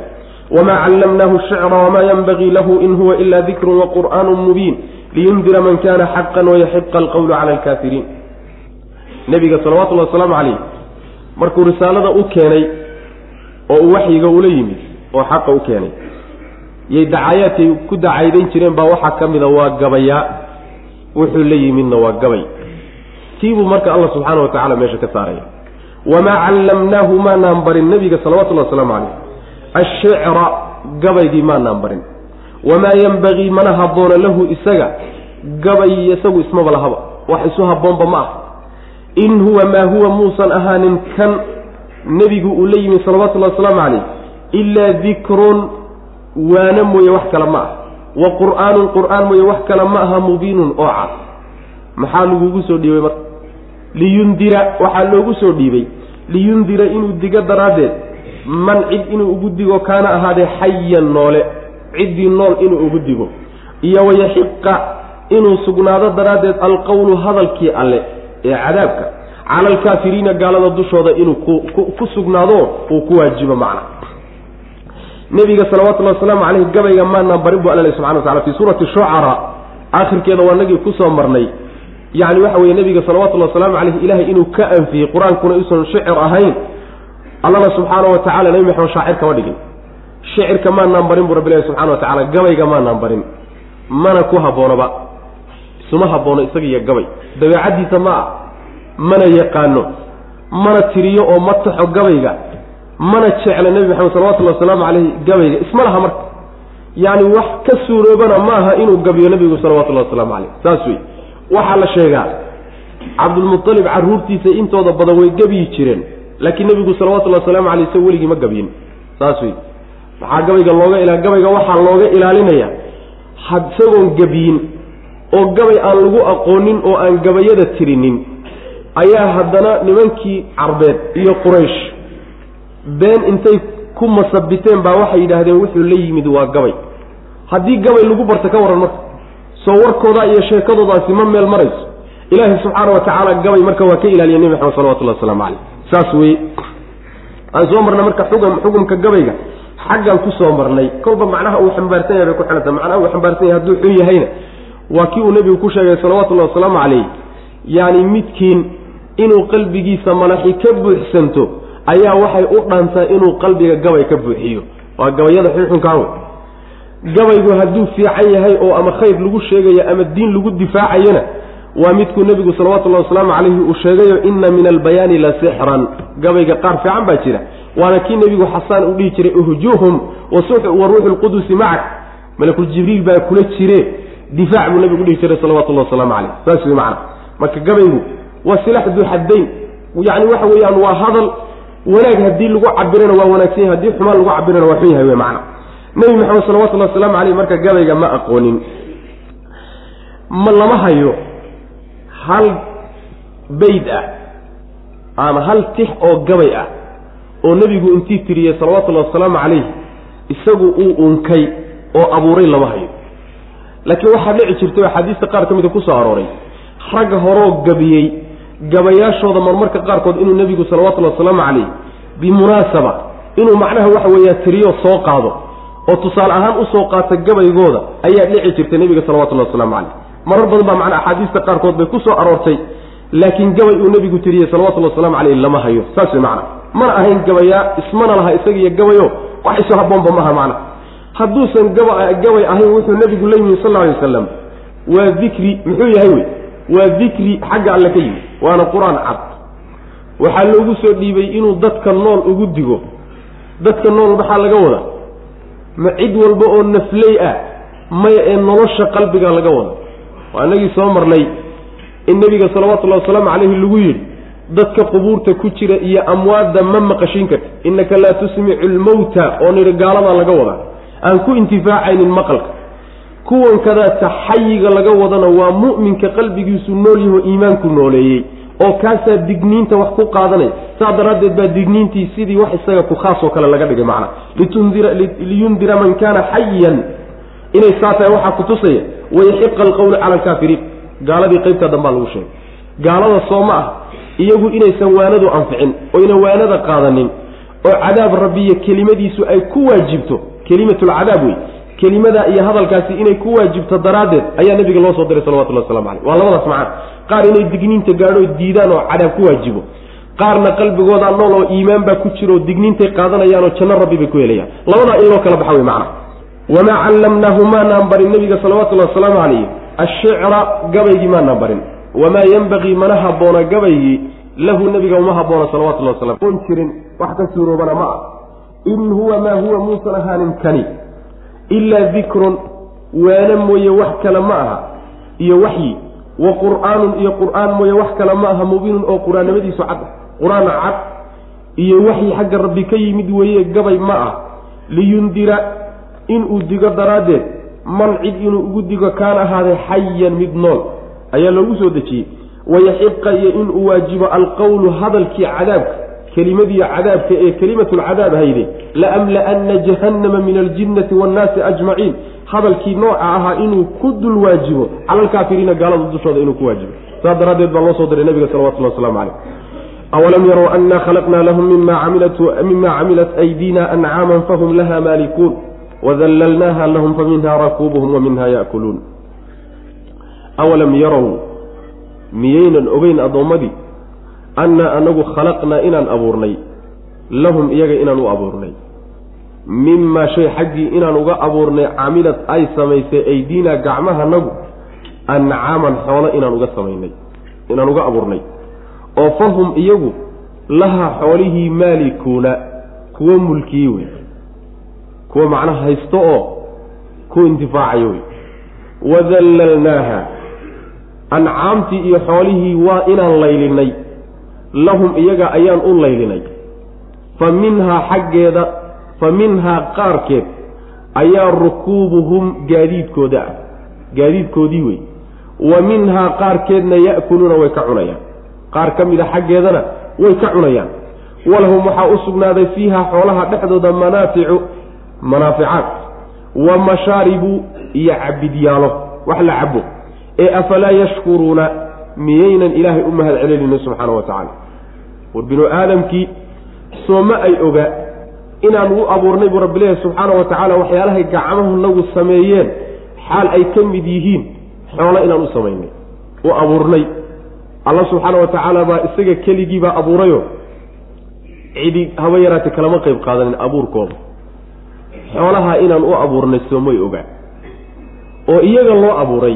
Wamaa callamnaahu shicra wamaa yanbagii lahu in huwa ila dikrun waqur'aanu mubiin liyundira man kana xaqan wayaxiqa alqawlu cala alkaafiriin. Nebiga salawatullahi wasalaamu calayh markuu risaalada u keenay oo uu waxyiga ula yimid oo xaqa u keenay yay dacayaadkay ku dacaydayn jireen baa waxaa ka mida waa gabayaa wuxuu la yimidna waa gabay. Tiibuu marka allah subxaana wa tacala meesha ka saaraya. Wamaa callamnaahu maanaan barin nebiga salawatullahi wasalaamu calayh. Ashicra gabaygii maanaan barin. Wamaa yenbagii mana habboona lahu isaga. Gabay isagu ismaba lahaba. Wax isu habboonba ma ah in huwa maa huwa muusan ahaanin kan nebigu uu la yimi salawatullahi wasalaamu calayh ilaa dikrun waana mooye wax kale ma ah. Wa qur'aanun qur'aan mooye wax kale ma aha mubiinun oo cad. Maxaa lagugu soo dhiibay marka? Liyundira waxaa loogu soo dhiibay. Liyundira inuu digo daraaddeed man cid inuu ugu digo kaana ahaadee xayan noole ciddii nool inuu ugu digo. Iyo wayaxiqa inuu sugnaado daraaddeed alqowlu hadalkii alle ee cadaabka. Cala alkaafiriina gaalada dushooda inuu ku sugnaado uu ku waajibo macna. Nebiga salawatullahi wasalaamu caleyhi gabayga maanaan barin bu alla leh subxana wa tacala fii suurati shucara aakhirkeeda waa nagii ku soo marnay. Yacni waxa weeye nebiga salawatullahi wasalaamu caleyhi ilahay inuu ka anfiyey qur'aankuna iusan shicir ahayn. Allana subxaana wa tacala nebi maxamed shaacir kama dhigin. Shicirka maanaan barin buu rabbi ilahi subxana wa tacala gabayga maanaan barin. Mana ku habboonaba isuma habboono isaga iyo gabay. Dabeecaddiisa ma ah mana yaqaano. Mana tiriyo oo ma taxo gabayga. Mana jecla nebi maxamed salawatullahi wasalaamu caleyhi gabayga. Isma laha marka. Yacni wax ka suuroobana ma aha inuu gabiyo nebigu salawatullahi wasalaamu caleyh saas wey waxaa la sheegaa. Cabdulmualib caruurtiisa intooda badan way gabiyi jireen. Laakiin nebigu salawatullahi wasalaamu aleyh isaga weligii ma gabiyin saas wey maxaa gabayga looga gabayga waxaa looga ilaalinaya. Isagoon gabiyin oo gabay aan lagu aqoonin oo aan gabayada tirinin ayaa haddana nimankii carbeed iyo quraysh been intay ku masabiteen baa waxay yidhaahdeen wuxuu la yimid waa gabay. Haddii gabay lagu barta ka warran marka soo warkooda iyo sheekadoodaasi ma meel marayso. Ilaahi subxaana wa tacaala gabay marka waa ka ilaaliya nebi maxamed salawatullahi waslamu caleyh saas weye aan soo marnay marka xugum xukumka gabayga xaggaan ku soo marnay. Kolba macnaha uu xambaarsan yahay bay ku xilanta macnaha uu xambaarsan yahay hadduu xun yahayna waa kii uu nebigu ku sheegay salawatullahi wasalaamu calayh. Yaani midkiin inuu qalbigiisa malaxi ka buuxsanto ayaa waxay u dhaantaa inuu qalbiga gabay ka buuxiyo. Waa gabayada xunxunkaa wey gabaygu hadduu fiican yahay oo ama khayr lagu sheegayo ama diin lagu difaacayona waa midkuu nebigu salawatullahi wasalaamu calayhi uu sheegayo inna min albayaani la sixran. Gabayga qaar fiican baa jira. Waana kii nebigu xasaan u dhihi jiray uhjuhum wa ruuxu lqudusi macak malakuljibriil baa kula jire difaac buu nebigu dhihi jiray salawatullahi wasalaamu caleyh saas wey macana marka gabaygu waa silax duu xaddayn yacni waxa weeyaan waa hadal wanaag haddii lagu cabirana waa wanaagsan yahay haddii xumaan lagu cabirana waa xun yahay wey macana nebi maxamed salawatullahi wasalaamu caleyh marka gabayga ma aqoonin. Ma lama hayo hal bayd ah ama hal tix oo gabay ah oo nebigu intii tiriyey salawatullahi wasalaamu calayh isagu uu unkay oo abuuray lama hayo laakiin waxaa dhici jirtay oo axaadiista qaar ka mida ku soo arooray. Ragga horoo gabiyey gabayaashooda marmarka qaarkood inuu nebigu salawatullahi wasalaamu calayh bimunaasaba inuu macnaha waxa weeyaa tiriyo soo qaado oo tusaale ahaan u soo qaata gabaygooda ayaa dhici jirtay nebiga salawatullahi wasalaamu calayh. Marar badan baa macnaa axaadiista qaarkood bay ku soo aroortay laakiin gabay uu nebigu tiriyey salawatullahi waslamu caleyh lama hayo. Saas wey macna mana ahayn gabayaa ismana laha isagiiyo gabayo wax isu haboonba maaha macna hadduusan gaba gabay ahayn wuxuu nebigu la yimi sal alay wasalam waa dikri muxuu yahay wey waa dikri xagga alle ka yimi waana qur'aan cad. Waxaa loogu soo dhiibay inuu dadka nool ugu digo. Dadka nool maxaa laga wada ma cid walba oo nafley ah maya ee nolosha qalbiga laga wada waa inagii soo marnay in nebiga salawatullahi wasalaamu calayhi lagu yidhi dadka qubuurta ku jira iyo amwaadda ma maqashin karti innaka laa tusmicu lmowta oo nidhi gaaladaa laga wadaa aan ku intifaacaynin maqalka. Kuwan kadaata xayiga laga wadana waa mu'minka qalbigiisu nool yaho iimaanku nooleeyey oo kaasaa digniinta wax ku qaadanaya saa daraaddeed baa digniintii sidii wax isaga ku khaasoo kale laga dhigay macna. Liyundira man kaana xayan inay saa tahay waxaa kutusaya wayaxiqa alqawlu cala alkaafiriin gaaladii qaybtaa dambaa lagu sheegay. Gaalada soo ma ah iyagu inaysan waanadu anficin oyna waanada qaadanin oo cadaab rabbiyo kelimadiisu ay ku waajibto kelimatulcadaab wey kelimadaa iyo hadalkaasi inay ku waajibto daraaddeed ayaa nabiga loo soo diray salawatullahi waslamu caleyh waa labadaas macana qaar inay digniinta gaadho diidaan oo cadaab ku waajibo. Qaarna qalbigoodaa nool oo iimaan baa ku jiro oo digniintay qaadanayaanoo janno rabbi bay ku helayaan. Labadaa in loo kala baxa wey macana wamaa callamnaahu maanaan barin. Nabiga salawatullahi wasalaamu calayh ashicra gabaygii maanaan barin. Wamaa yenbagii mana habboona gabaygii lahu nebiga uma habboona salawatullahi waslam un jirin wax ka suuroobana ma ah in huwa maa huwa muusan ahaanin kani ilaa dikrun waana mooye wax kale ma aha iyo waxyi wa qur'aanun iyo qur'aan mooye wax kale ma aha mubiinun oo qur'aannimadiisu cad qur'aan cad iyo waxyi xagga rabbi ka yimid weeye gabay ma ah liyundira inuu digo daraaddeed man cid inuu ugu digo kaan ahaaday xayan mid nool ayaa loogu soo dejiyey wayaxiqa iyo inuu waajibo alqowlu hadalkii cadaabka kelimadiiyo cadaabka ee kelimatulcadaab hayde laamla'anna jahannama min aljinnati waannaasi ajmaciin. Hadalkii nooca ahaa inuu ku dul waajibo cala gaalada dushooda inuu ku waajibo. Saas daraaddeed baa loo soo diray nabiga salawatullahi waslamu caleyh awalam yarow anna khalaqnaa lahum mima camilat aydiina ancaaman fahum laha maalikuun wadallalnaaha lahum faminha rakuubuhum wa minha awalam yarow miyaynan ogeyn addoommadii annaa anagu khalaqnaa inaan abuurnay lahum iyaga inaan u abuurnay mimaa shay xaggii inaan uga abuurnay camilad ay samaysay aydiinaa gacmahanagu ancaaman xoolo inaan uga samaynay inaan uga abuurnay oo fahum iyagu lahaa xoolihii maalikuuna kuwo mulkiyey wey kuwa macnaha haysto oo ku intifaacayo wey wadallalnaaha ancaamtii iyo xoolihii waa inaan laylinay lahum iyaga ayaan u laylinay fa minhaa xaggeeda fa minhaa qaarkeed ayaa rukuubuhum gaadiidkooda ah. Gaadiidkoodii wey wa minhaa qaarkeedna ya'kuluuna way ka cunayaan. Qaar ka mida xaggeedana way ka cunayaan. Walahum waxaa u sugnaaday fiiha xoolaha dhexdooda manaaficu manaaficaad wa mashaaribu iyo cabidyaalo wax la cabo ee afalaa yashkuruuna miyaynan ilaahay u mahad celinayno subxaana wa tacaala. War binu aadamkii sooma ay oga inaan u abuurnay buu rabbi leeyahy subxaana wa tacaala waxyaalahay gacmahu nagu sameeyeen xaal ay ka mid yihiin xoolo inaan u samaynay u abuurnay. Alla subxaana wa tacaala baa isaga keligii baa abuurayo. Cidi haba yaraate kalama qayb qaadanin abuurkooda. Xoolaha inaan u abuurnay soomay ogaa oo iyaga loo abuuray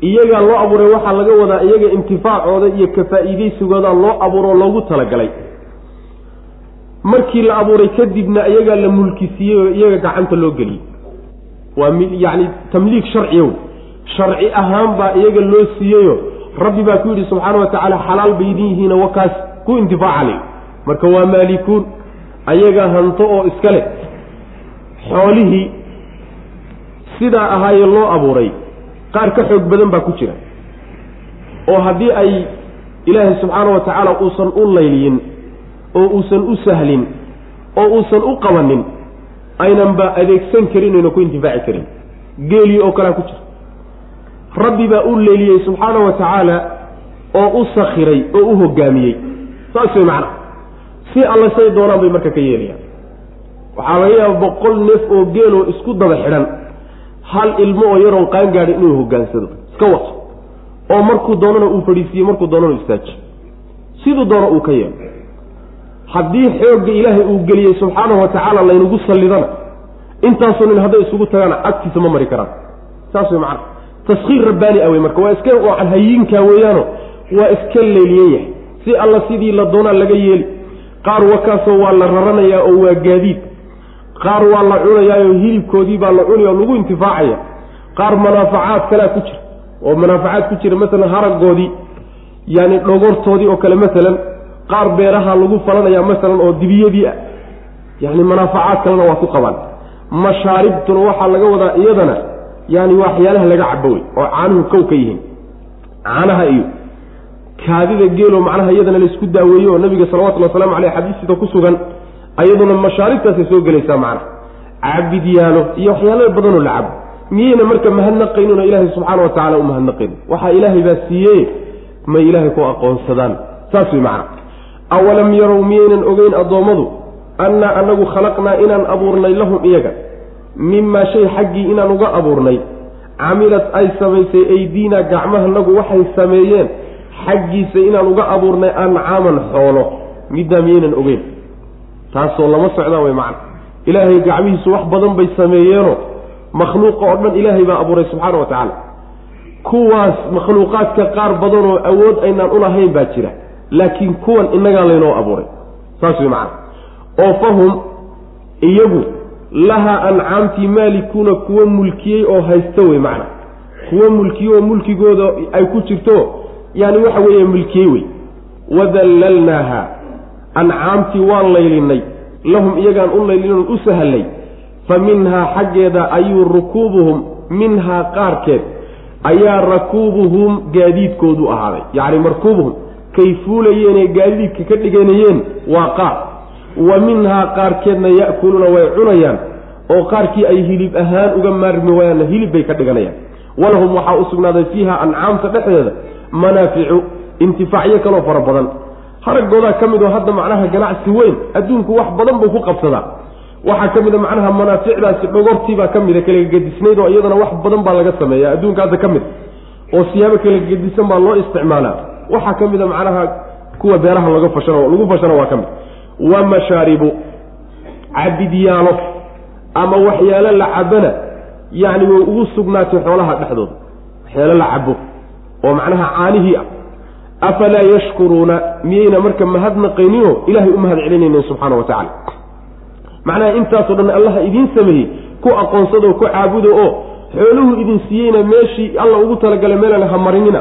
iyagaa loo abuuray waxaa laga wadaa iyaga intifaacooda iyo ka-faa'iidaysigooda loo abuuro oo loogu talagalay. Markii la abuuray kadibna iyagaa la mulkisiiyey oo iyaga gacanta loo geliyey. Waa yacni tamliik sharciyow sharci ahaan baa iyaga loo siiyeyo rabbi baa ku yidhi subxaana wa tacaala xalaal bay idin yihiina wakaas ku intifaaca le marka waa maalikuun ayaga hanto oo iska leh. Xoolihii sidaa ahaayee loo abuuray qaar ka xoog badan baa ku jira. oo haddii ay ilaahay subxaana wa tacaala uusan u layliyin oo uusan u sahlin oo uusan u qabanin aynanba adeegsan karin ayna ku intifaaci karin. Geelii oo kalea ku jira. Rabbi baa u leeliyey subxaana wa tacaala oo u sakhiray oo u hogaamiyey. Saas way macna. Si alla say doonaan bay marka ka yeelayaan waxaa laga yaaba boqol neef oo geeloo isku daba xidhan hal ilmo oo yaroon qaangaadhi inuu hogaansado iska wato oo markuu doonana uu fadhiisiiye markuu doonana u istaaji. Siduu doono uu ka yeelo. Haddii xoogga ilaahay uu geliyey subxaanahu wa tacaala laynagu sallidana intaasoo nin hadday isugu tagaana agtiisa ma mari karaan. Saas way macana taskhiir rabbaani ah wey marka. Waa iska wacan hayinkaa weeyaano waa iska leeliyan yahay. Si alla sidii la doonaa laga yeeli qaar wakaasoo waa la raranayaa oo waa gaadiid qaar waa la cunayaayo hilibkoodii baa la cunaya oo lagu intifaacaya. Qaar manaafacaad kalea ku jira. Oo manaafacaad ku jira masalan haragoodii yani dhogortoodii oo kale masalan. Qaar beeraha lagu falanaya masalan oo dibiyadii ah yani manaafacaad kalena waa ku qabaan. Mashaaribtuna waxaa laga wadaa iyadana yani waxyaalaha laga cabo wey oo caanuhu kow ka yihiin. Caanaha iyo kaadida geelo macnaha iyadana laysku daaweeyo oo nabiga salawatullhi waslamu aleyh xadiisida ku sugan ayaduna mashaaribtaasay soo gelaysaa macna. Cabidyaalo iyo waxyaala badanoo la cabo. Miyayna marka mahadnaqaynuna ilaahay subxaana wa tacala u mahadnaqayn waxaa ilaahay baa siiyey may ilaahay ku aqoonsadaan. Saas wey macna. Awalam yarow miyaynan ogeyn addoommadu annaa anagu khalaqnaa inaan abuurnay lahum iyaga. Mimaa shay xaggii inaan uga abuurnay. Camilad ay samaysay aydiina gacmahanagu waxay sameeyeen. Xaggiisa inaan uga abuurnay ancaaman xoolo. Middaa miyaynan ogeyn taasoo lama socdaan way macna. Ilaahay gacmihiisu wax badan bay sameeyeeno makhluuqa oo dhan ilaahay baa abuuray subxaana wa tacaala. Kuwaas makhluuqaadka qaar badanoo awood aynaan ulahayn baa jira laakiin kuwan innagaa laynoo abuuray. Saas way macna. Oo fahum iyagu lahaa ancaamtii maalikuuna kuwa mulkiyey oo haysta wey macna. Kuwa mulkiye oo mulkigooda ay ku jirto yani waxa weeye mulkiyey wey wadallalnaaha ancaamtii waan laylinay lahum iyagaan u laylinon u sahallay fa minhaa xaggeeda ayuu rukuubuhum minhaa qaarkeed ayaa rakuubuhum gaadiidkoodu ahaaday. Yacni markuubuhum kay fuulayeenee gaadiidka ka dhiganayeen waa qaar. Wa minhaa qaarkeedna ya'kuluuna way cunayaan oo qaarkii ay hilib ahaan uga maarmi waayaanna hilib bay ka dhiganayaan. Walahum waxaa u sugnaaday fiiha ancaamta dhexdeeda manaaficu intifaacyo kaloo fara badan haraggoodaa ka mid oo hadda macnaha ganacsi weyn adduunku wax badan buu ku qabsadaa. Waxaa ka mid a macnaha manaaficdaasi dhogortiibaa ka mida kala gedisnayd oo iyadana wax badan baa laga sameeya adduunka hadda ka mid. Oo siyaabo kala gedisan baa loo isticmaalaa. Waxaa ka mid a macnaha kuwa beeraha laga fashano lagu fashano waa ka mid. Wa mashaaribu cabidyaalo ama waxyaalo la cabana yacni way ugu sugnaatay xoolaha dhexdooda. Waxyaalo la cabo oo macnaha caanihii ah afalaa yashkuruuna miyayna marka mahadnaqayninoo ilaahay u mahad celinaynin subxaana wa tacala macnaha intaasoo dhan allaha idiin sameeyey ku aqoonsado ku caabudo oo xooluhu idin siiyeyna meeshii alla ugu talagalay meelana ha marinina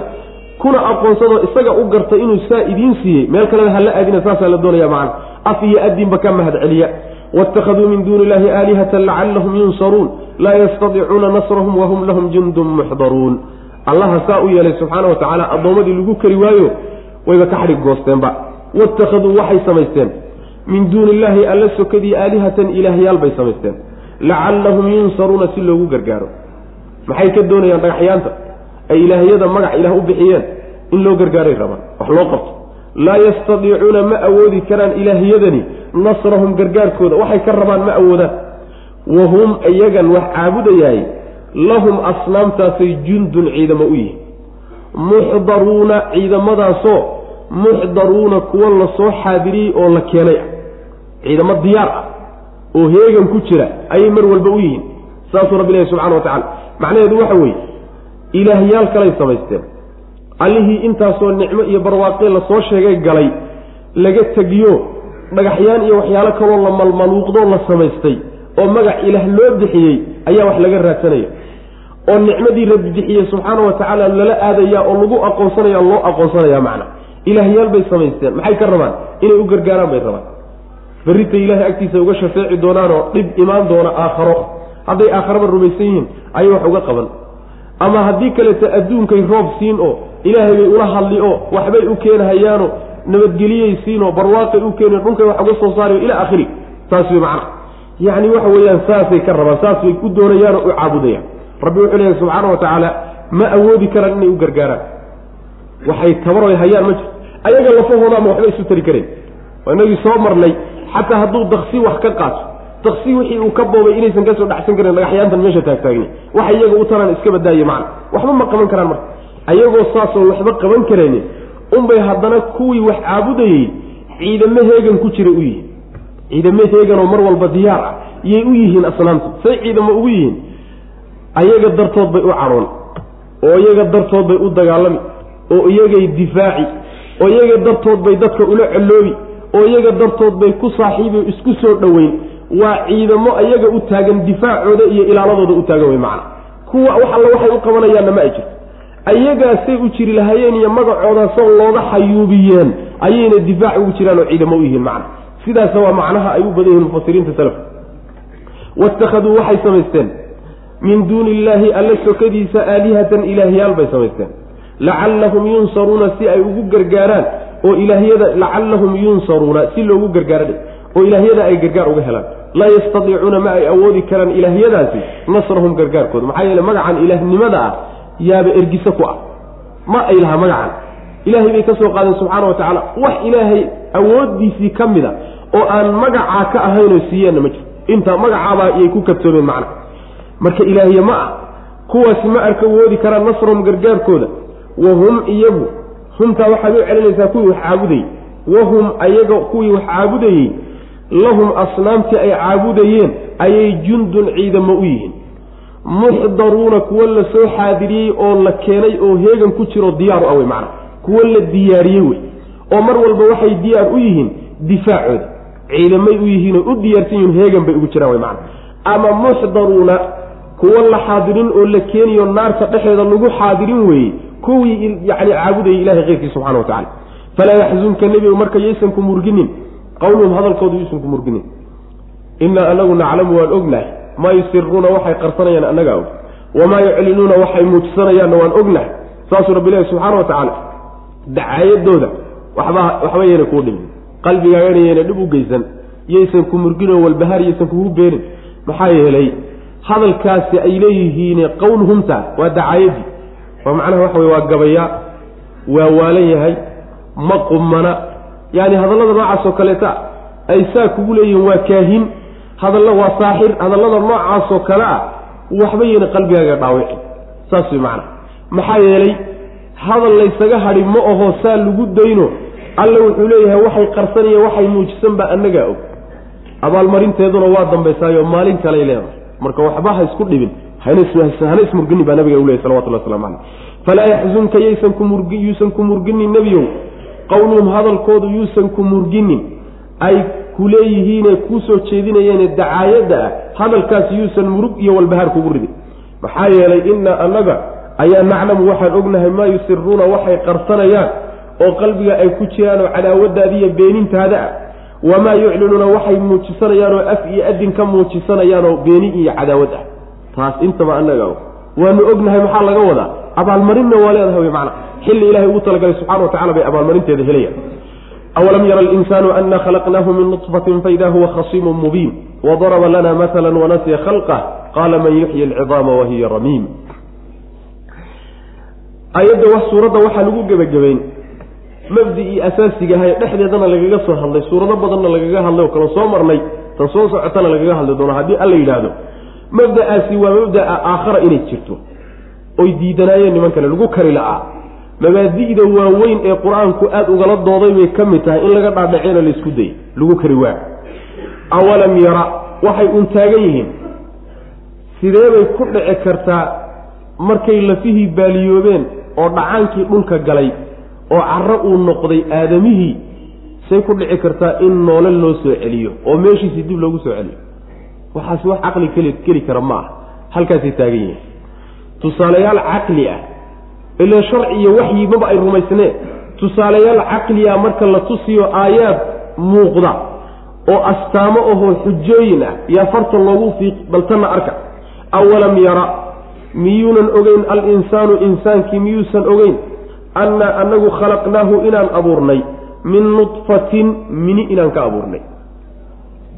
kuna aqoonsado isaga u gartay inuu saa idiin siiyey meel kalena hala aadina saasaa la doonaya macana af iyo adinba ka mahad celiya waittakhaduu min duuni illahi aalihatan lacallahum yunsaruun laa yastadiicuuna nasrahum wahum lahum jundun muxdaruun allaha saa u yeelay subxaana wa tacaala addoommadii lagu kari waayo wayba ka xadhig goosteenba. Waittakhaduu waxay samaysteen. Min duuni illaahi alla sokadii aalihatan ilaahyaal bay samaysteen. Lacallahum yunsaruuna si loogu gargaaro. Maxay ka doonayaan dhagaxyaanta? Ay ilaahyada magac ilaah u bixiyeen in loo gargaaray rabaan wax loo qabto. Laa yastadiicuuna ma awoodi karaan ilaahyadani nasrahum gargaarkooda. Waxay ka rabaan ma awoodaan. Wahum iyagan wax caabudayaay lahum asnaamtaasay jundun ciidamo u yihiin muxdaruuna ciidamadaasoo muxdaruuna kuwa la soo xaadiriyey oo la keenay ah. Ciidamo diyaar ah oo heegan ku jira ayay mar walba u yihiin. Saasuu rabbi ilahi subxana wa tacala macnaheedu waxa weeye ilaahyaal kalay samaysteen. Allihii intaasoo nicmo iyo barwaaqe la soo sheegay galay laga tegiyo dhagaxyaan iyo waxyaalo kaloo la malmaluuqdoo la samaystay oo magac ilaah loo bixiyey ayaa wax laga raadsanaya oo nicmadii rabbi bixiyey subxaana wa tacaala lala aadaya oo lagu aqoonsanaya loo aqoonsanaya macna. Ilaahyaal bay samaysteen. Maxay ka rabaan? Inay u gargaaraan bay rabaan. Berrita ilaahay agtiisa uga shafeeci doonaanoo dhib imaan doona aakharo. Hadday aakharaba rumaysan yihiin ayay wax uga qaban. Ama haddii kaleeto adduunkay roob siin oo ilaahay bay ula hadli oo waxbay u keenhayaano nabadgeliyey siinoo barwaaqay u keeni dhulkay wax uga soo saarayo ilaa akhiri saas wey macna. Yacni waxa weeyaan saasay ka rabaan saas bay ku doonayaanoo u caabudayaan rabbi wuxuu leeyahay subxaana wa tacaala ma awoodi karaan inay u gargaaraan. Waxay tabaroy hayaan ma jirto ayaga lafahooda ama waxba isu tari karayn waa inagii soo marnay xataa hadduu daksi wax ka qaato daksi wixii uu ka boobay inaysan ka soo dhacsan karin dhagaxyaantan meesha taagtaagni waxa iyaga u taraan iska badaaye macna. Waxba ma qaban karaan marka. Ayagoo saasoo waxba qaban karaynin unbay haddana kuwii wax caabudayey ciidamo heegan ku jira u yihiin. Ciidamo heeganoo mar walba diyaar ah yay u yihiin asnaamta say ciidamo ugu yihiin ayaga dartood bay u cadhoon oo iyaga dartood bay u dagaalami oo iyagay difaaci oo iyaga dartood bay dadka ula coloobi oo iyaga dartood bay ku saaxiibi isku soo dhoweyn. Waa ciidamo iyaga u taagan difaacooda iyo ilaaladooda u taagan wey macana kuwa wax alla waxay u qabanayaanna ma ay jirto. Ayagaasay u jiri lahaayeen iyo magacooda soo looga xayuubiyeen ayayna difaac ugu jiraan oo ciidamo u yihiin macna. Sidaasna waa macnaha ay u badan yihiin mufasiriinta salafka waittakhaduu waxay samaysteen min duuni illaahi alla sokadiisa aalihatan ilaahyaal bay samaysteen. Lacallahum yunsaruuna si ay ugu gargaaraan oo ilaahyada lacallahum yunsaruuna si loogu gargaara oo ilaahyada ay gargaar uga helaan. Laa yastadiicuuna ma ay awoodi karaan ilaahyadaasi nasrahum gargaarkooda. Maxaa yeele magacan ilaahnimada ah yaaba ergise ku ah. Ma ay lahaa magacan. Ilaahay bay ka soo qaadeen subxaana wa tacaala. Wax ilaahay awooddiisii ka mid a oo aan magacaa ka ahaynoo siiyeenna ma jiro inta magacaabaa iyay ku kadsoomeen macna marka ilaahiye ma ah kuwaasi ma arka awoodi karaan nasrahum gargaarkooda. Wahum iyagu humtaa waxaad u celinaysaa kuwii wax caabudayey. Wahum ayaga kuwii wax caabudayey lahum asnaamtii ay caabudayeen ayay jundun ciidamo u yihiin. Muxdaruuna kuwo la soo xaadiriyey oo la keenay oo heegan ku jiro diyaaru ah wey macana kuwo la diyaariyey wey oo mar walba waxay diyaar u yihiin difaacooda. Ciidamay u yihiin oo u diyaarsan yihiin heegan bay ugu jiraan wey macana ama muxdaruuna kuwo la xaadirin oo la keeniyo naarta dhexeeda lagu xaadirin weeye kuwii yani caabudayay ilahay keyrkii subxana wa tacala falaa yaxzunka nebigu marka yaysan ku murginin qawluhum hadalkoodu yaysan ku murginin. Innaa anagu naclamu waan ognahay maa yusiruuna waxay qarsanayaan annagaa og. Wamaa yuclinuuna waxay muujisanayaanna waan ognahay. Saasuu rabbi ilahi subxaana wa tacaala dacaayadooda waxba waxba yayna kuu dhimin. Qalbigaagana yayna dhib u geysan yaysan ku murginoo walbahaar yaysan kugu beenin. Maxaa yeelay hadalkaasi ay leeyihiin qowluhumta waa dacaayadii. Oo macnaha waxa wey waa gabayaa waa waalan yahay ma qumana. Yacni hadallada noocaas oo kaleeta ay saa kugu leeyihiin waa kaahin hadalla waa saaxir hadallada noocaasoo kale ah waxba yayna qalbigaaga dhaawici saas way macana maxaa yeelay hadal laysaga hadhi ma aho saa lagu dayno alle wuxuu leeyahay waxay qarsanaya waxay muujisan baa annagaa og. Abaalmarinteeduna waa dambaysaayo maalin kaley leedahay marka waxba ha isku dhibin. Hana ismurgini baa nabiga u salawatullah waslamu caleyh falaa yaxzunka yuusan ku murginin nebiyow qowluhum hadalkoodu yuusan ku murginin. Ay ku leeyihiine kuu soo jeedinayeene dacaayadda ah. Hadalkaasi yuusan murug iyo walbahaar kugu ridin maxaa yeelay innaa annaga ayaa naclamu waxaan ognahay maa yusiruuna waxay qarsanayaan oo qalbiga ay ku jiraan oo cadaawaddaada iyo beenintaada ah wamaa yuclinuuna waxay muujisanayaan oo af iyo adin ka muujisanayaanoo beeni iyo cadaawad ah taas intaba annaga waanu ognahay maxaa laga wadaa abaalmarinna waa leedahay macna xilli ilahay ugu talagalay subxana wa tacala bay abaalmarinteeda helayaan awalam yara alinsaanu ana khalaqnaahu min nutfatin faida huwa khasiimun mubiin wadaraba lana maala wanasiya khalqah qaala man yuxyi alcidaama wahiya ramiim ayadda wax suuradda waxaa lagu gebagabeyn mabdi-ii asaasigaha ee dhexdeedana lagaga soo hadlay suurado badanna lagaga hadlay oo kale soo marnay tan soo socotana lagaga hadli doono haddii alla yidhaahdo. Mabda-aasi waa mabda-a aakhara inay jirto oy diidanaayeen niman kale lagu kari la-aa mabaadi'da waaweyn ee qur'aanku aada ugala dooday bay ka mid tahay in laga dhaadhaceyna laysku dayay lagu kari waa. Awalam yara waxay un taagan yihiin. Sidee bay ku dhici kartaa markay lafihii baaliyoobeen oo dhacaankii dhulka galay oo carro uu noqday aadamihii say ku dhici kartaa in noole loo soo celiyo oo meeshiisii dib loogu soo celiyo. Waxaasi wax caqli keli kara ma ah halkaasay taagan yihiin. Tusaalayaal caqli ah ila sharci iyo waxyi maba ay rumaysneen tusaalayaal caqli ah marka la tusiyo aayaad muuqda oo astaamo ahoo xujooyin ah yaa farta loogu fiiq baltanna arka. Awalam yara miyuunan ogeyn al-insaanu insaankii miyuusan ogeyn annaa annagu khalaqnaahu inaan abuurnay min nudfatin mini inaan ka abuurnay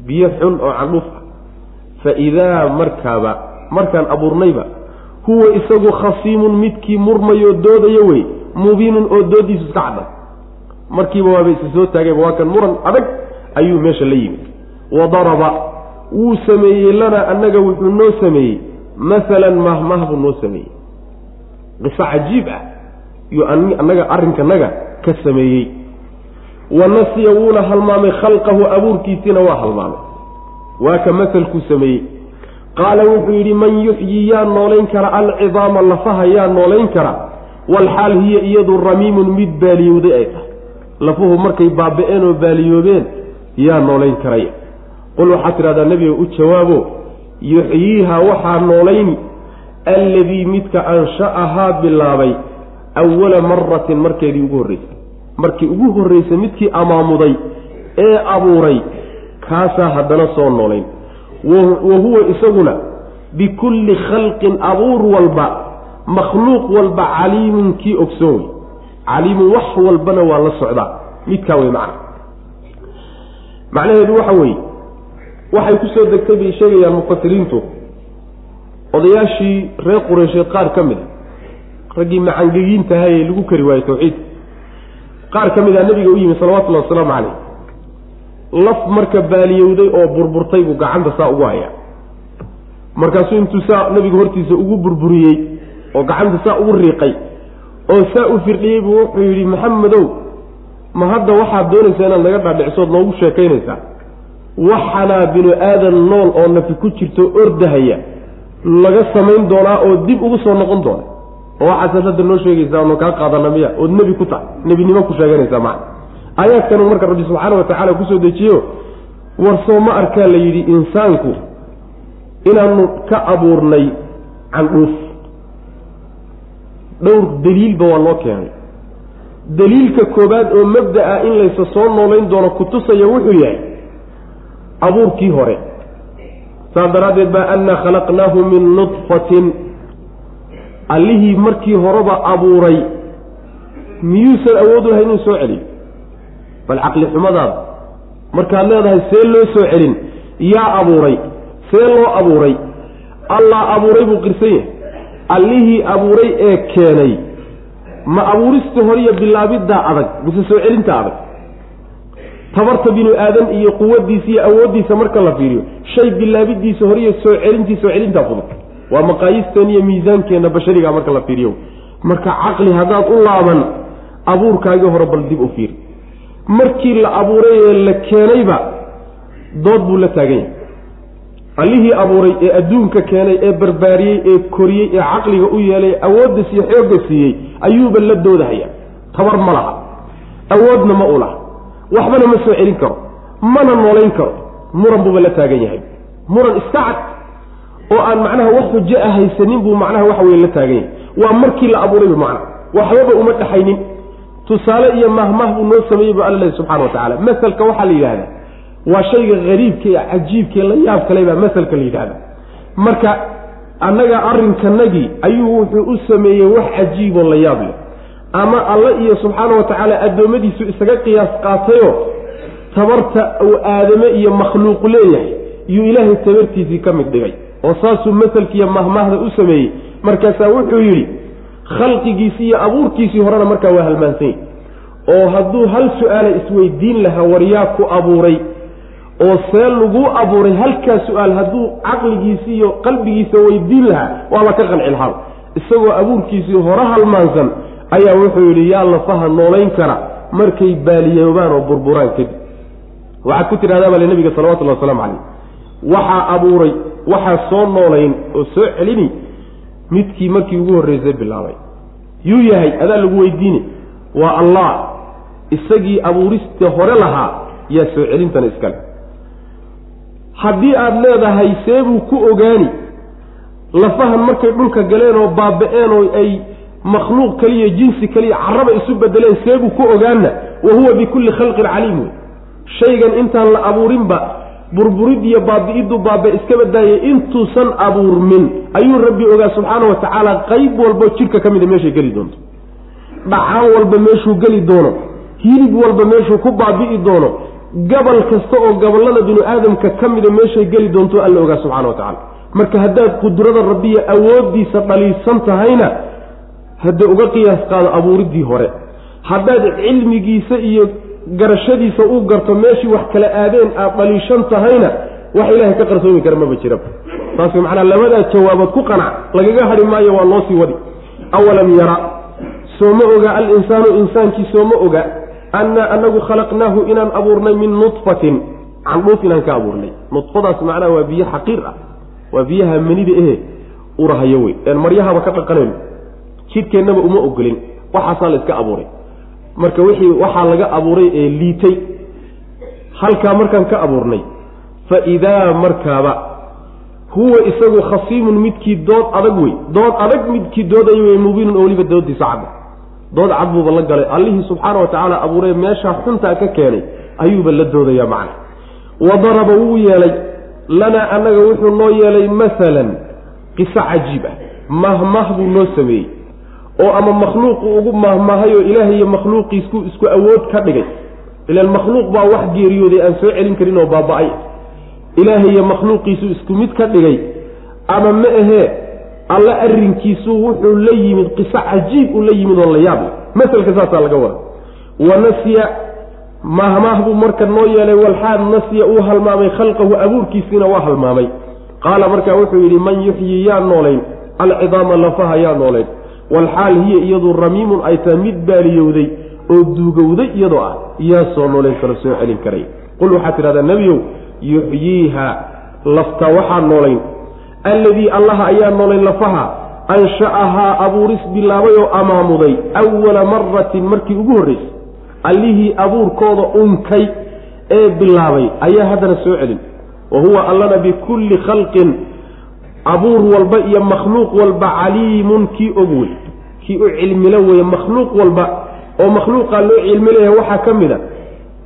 biyo xun oo candhuuf ah fa idaa markaaba markaan abuurnayba huwa isagu khasiimun midkii murmayoo doodayo wey mubiinun oo doodiisu iska caddan markiiba waaba isa soo taagayba waa kan muran adag ayuu meesha la yimid wa daraba wuu sameeyey lanaa annaga wuxuu noo sameeyey masalan mahmah buu noo sameeyey qiso cajiib ah yuu annaga arrinkanaga ka sameeyey. Wa nasiya wuuna halmaamay khalqahu abuurkiisiina waa halmaamay. Waa ka masalkuu sameeyey. Qaala wuxuu yidhi man yuxyi yaa noolayn kara alcidaama lafaha yaa noolayn kara walxaal hiya iyadu ramiimun mid baaliyowday ay tahay. Lafuhu markay baaba-een oo baaliyoobeen yaa noolayn karaya qul waxaad tidhahdaa nebiga u jawaabo yuxyiiha waxaa noolayni alladii midka ansha'ahaa bilaabay awala maratin markeedii ugu horreysay. Markii ugu horreysay midkii amaamuday ee abuuray kaasaa haddana soo noolayn. Wa huwa isaguna bikulli khalqin abuur walba makhluuq walba caliimun kii ogsoon wey. Caliimun wax walbana waa la socdaa. Midkaa wey macna. Macnaheedu waxa weeye waxay ku soo degtay bay sheegayaan mufasiriintu odayaashii reer qureysheed qaar ka mid a raggii macangegiintaha ee lagu kari waayey tawxiidka qaar ka mid a nabiga u yimi salawatullahi wasalaamu caleyh laf marka baaliyowday oo burburtay buu gacanta saa ugu hayaa. Markaasuu intuu saa nabiga hortiisa ugu burburiyey oo gacanta saa ugu riiqay oo saa u firdhiyey buu wuxuu yidhi maxamedow ma hadda waxaad doonaysaa inaad naga dhaadhicsood noogu sheekaynaysaa? Waxanaa binu aadan nool oo nafi ku jirto ordahaya laga samayn doonaa oo dib ugu soo noqon doona oo waxaasaad hadda noo sheegaysaa ono kaa qaadana miya ood nebi ku tahay nebinimo ku sheeganaysaa macna aayaadkanu marka rabbi subxaana wa tacaala ku soo dejiyo war soo ma arkaa la yidhi insaanku inaanu ka abuurnay candhuuf. Dhowr daliilba waa loo keenay. Daliilka koobaad oo mabda ah in laysa soo noolayn doono kutusaya wuxuu yahay abuurkii hore. Saas daraaddeed baa annaa khalaqnaahu min nudfatin allihii markii horeba abuuray miyuusan awood u lahay inuu soo celiyo. Bal caqli xumadaada markaad leedahay see loo soo celin yaa abuuray see loo abuuray allah abuuray buu qirsan yahay. Allihii abuuray ee keenay ma abuuristii hore iyo bilaabiddaa adag mise soo celinta adag. Tabarta binu aadan iyo quwadiisa iyo awooddiisa marka la fiiriyo shay bilaabidiisa horiyo soo celintiisa soo celintaa fudud waa maqaayisteena iyo miisaankeenna bashariga marka la fiiriyo. Marka caqli haddaad u laaban abuurkaagii hore bal dib u fiiri markii la abuuray ee la keenayba dood buu la taagan yahay allihii abuuray ee adduunka keenay ee barbaariyey ee koriyey ee caqliga u yeelay awoodda siiye xoogga siiyey ayuuba la doodahaya. Tabar ma laha. Awoodna ma u laha. Waxbana ma soo celin karo. Mana noolayn karo. Muran buuba la taagan yahay muran iska cad oo aan macnaha wax xujo a haysanin buu macnaha waxa weye la taagan yahay. Waa markii la abuurayba macna waxbaba uma dhexaynin tusaale iyo mahmah buu noo sameeyey bu alla lehy subxana wa tacala maselka waxaa la yidhahdaa waa shayga hariibka ee cajiibka la yaab kale baa maselka la yidhahda marka annaga arrinkanagii ayuu wuxuu u sameeyey wax cajiiboo la yaab leh. Ama alla iyo subxaana wa tacaala addoommadiisu isaga qiyaas qaatayoo tabarta uu aadame iyo makhluuq leeyahay yuu ilaahay tabartiisii ka mid dhigay oo saasuu maselkiiyo mahmahda u sameeyey. Markaasaa wuxuu yidhi khalqigiisii iyo abuurkiisii horena markaa waa halmaansanyay oo hadduu hal su'aala isweydiin lahaa waryaa ku abuuray. Oo see laguu abuuray halkaa su'aal hadduu caqligiisi iyo qalbigiisa weydiin lahaa waaba ka qanci lahaa isagoo abuurkiisii hore halmaansan ayaa wuxuu yidhi yaa lafaha noolayn kara. Markay baaliyoobaan oo burburaan kadib. Waxaad ku tidhahdaa bale nabiga salawatullahi waslamu calayh. Waxaa abuuray waxaa soo noolayn oo soo celini midkii markii ugu horreysay bilaabay. Yuu yahay adaa lagu weydiine waa allah isagii abuurista hore lahaa yaa soo celintana iskale. Haddii aada leedahay seebuu ku ogaani lafahan markay dhulka galeen oo baaba-een oo ay makhluuq kaliya jinsi kaliya caraba isu bedeleen seebuu ku ogaanna wa huwa bikulli khalqin caliim. Wey shaygan intaan la abuurinba burburid iyo baabi'iddu baabe iska badaayay intuusan abuurmin. Ayuu rabbi ogaa subxaana wa tacaala qayb walbo jidhka ka mida meeshay geli doonto. Dhacaan walba meeshuu geli doono. Hilib walba meeshuu ku baabi'i doono. Gabal kasta oo gobollada binu aadamka ka mida meeshay geli doonto alla ogaa subxana wa tacala marka haddaad qudrada rabbiya awooddiisa dhaliisan tahayna hadda uga qiyaas qaado abuuriddii hore. Haddaad cilmigiisa iyo garashadiisa uu garto meeshii wax kala aadeen aad dhaliishan tahayna wax ilaahay ka qarsoomi kara maba jiraba saas macnaa labadaa jawaabood ku qanac lagaga hadhi maayo waa loo sii wadi. Awalam yara sooma oga alinsaanu insaankii sooma oga annaa anagu khalaqnaahu inaan abuurnay min nudfatin candhuuf inaan ka abuurnay. Nudfadaas macnaha waa biyo xaqiir ah. Waa biyaha manida ehe urahayo wey. Maryahaba ka dhaqanayno jidhkeennaba uma ogolin. Waxaasaa la iska abuuray marka wixii waxaa laga abuuray ee liitay halkaa markaan ka abuurnay fa idaa markaaba huwa isagu khasiimun midkii dood adag wey. Dood adag midkii doodaya wey mubiinun oo weliba doodiisa cadda dood cad buuba la galay. Allihii subxaana wa tacaala abuuree meeshaa xuntaa ka keenay ayuuba la doodayaa macna. Wa daraba wuu yeelay lanaa annaga wuxuu noo yeelay masalan qiso cajiib ah mahmah buu noo sameeyey oo ama makhluuqu ugu mahmahayoo ilaahay iyo makhluuqiisku isku awood ka dhigay. Ilaan makhluuq baa wax geeriyooday aan soo celin karin oo baaba-ay. Ilaahay iyo makhluuqiisu isku mid ka dhigay. Ama ma ahee alle arrinkiisu wuxuu la yimid qiso cajiib uu la yimid oo la yaab leh. Maselka saasaa laga wada wa nasiya mahmaah buu marka noo yeelay walxaad nasiya uu halmaamay khalqahu abuurkiisiina waa halmaamay. Qaala markaa wuxuu yidhi man yuxyi yaa noolayn. Alcidaama lafaha yaa noolayn walxaal hiya iyadu ramiimun ay tahay mid baaliyowday oo duugowday iyadoo ah yaa soo noolayn karo soo celin karay. Qul waxaad tidhahdaa nebiyow yuxyiiha lafta waxaa noolayn. Alladii allaha ayaa noolayn lafaha ansha'ahaa abuuris bilaabay oo amaamuday awala maratin markii ugu horraysay allihii abuurkooda unkay ee bilaabay ayaa haddana soo celin. Wa huwa allana bikulli khalqin abuur walba iyo makhluuq walba caliimun kii og wey kii u cilmilo weye makhluuq walba oo makhluuqaa loo cilmileeya waxaa ka mid a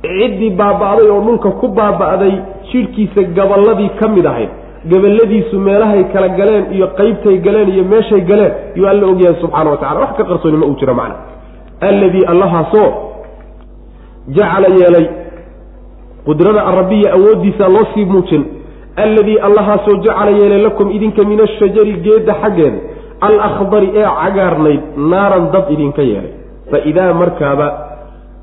ciddii baaba'day oo dhulka ku baaba'day jidhkiisa gaballadii ka mid ahayd gabaladiisu meelahay kala galeen iyo qeybtay galeen iyo meeshay galeen yuu alla ogyahay subxaana wa tacala wax ka qarsooni ma uu jiro macna. Alladii allahaasoo jacala yeelay qudrada arabiya awooddiisa loo sii muujin alladii allahaasoo jacala yeelay lakum idinka min ashajari geedda xaggeeda alakhdari ee cagaarnayd naaran dab idinka yeelay. Fa idaa markaaba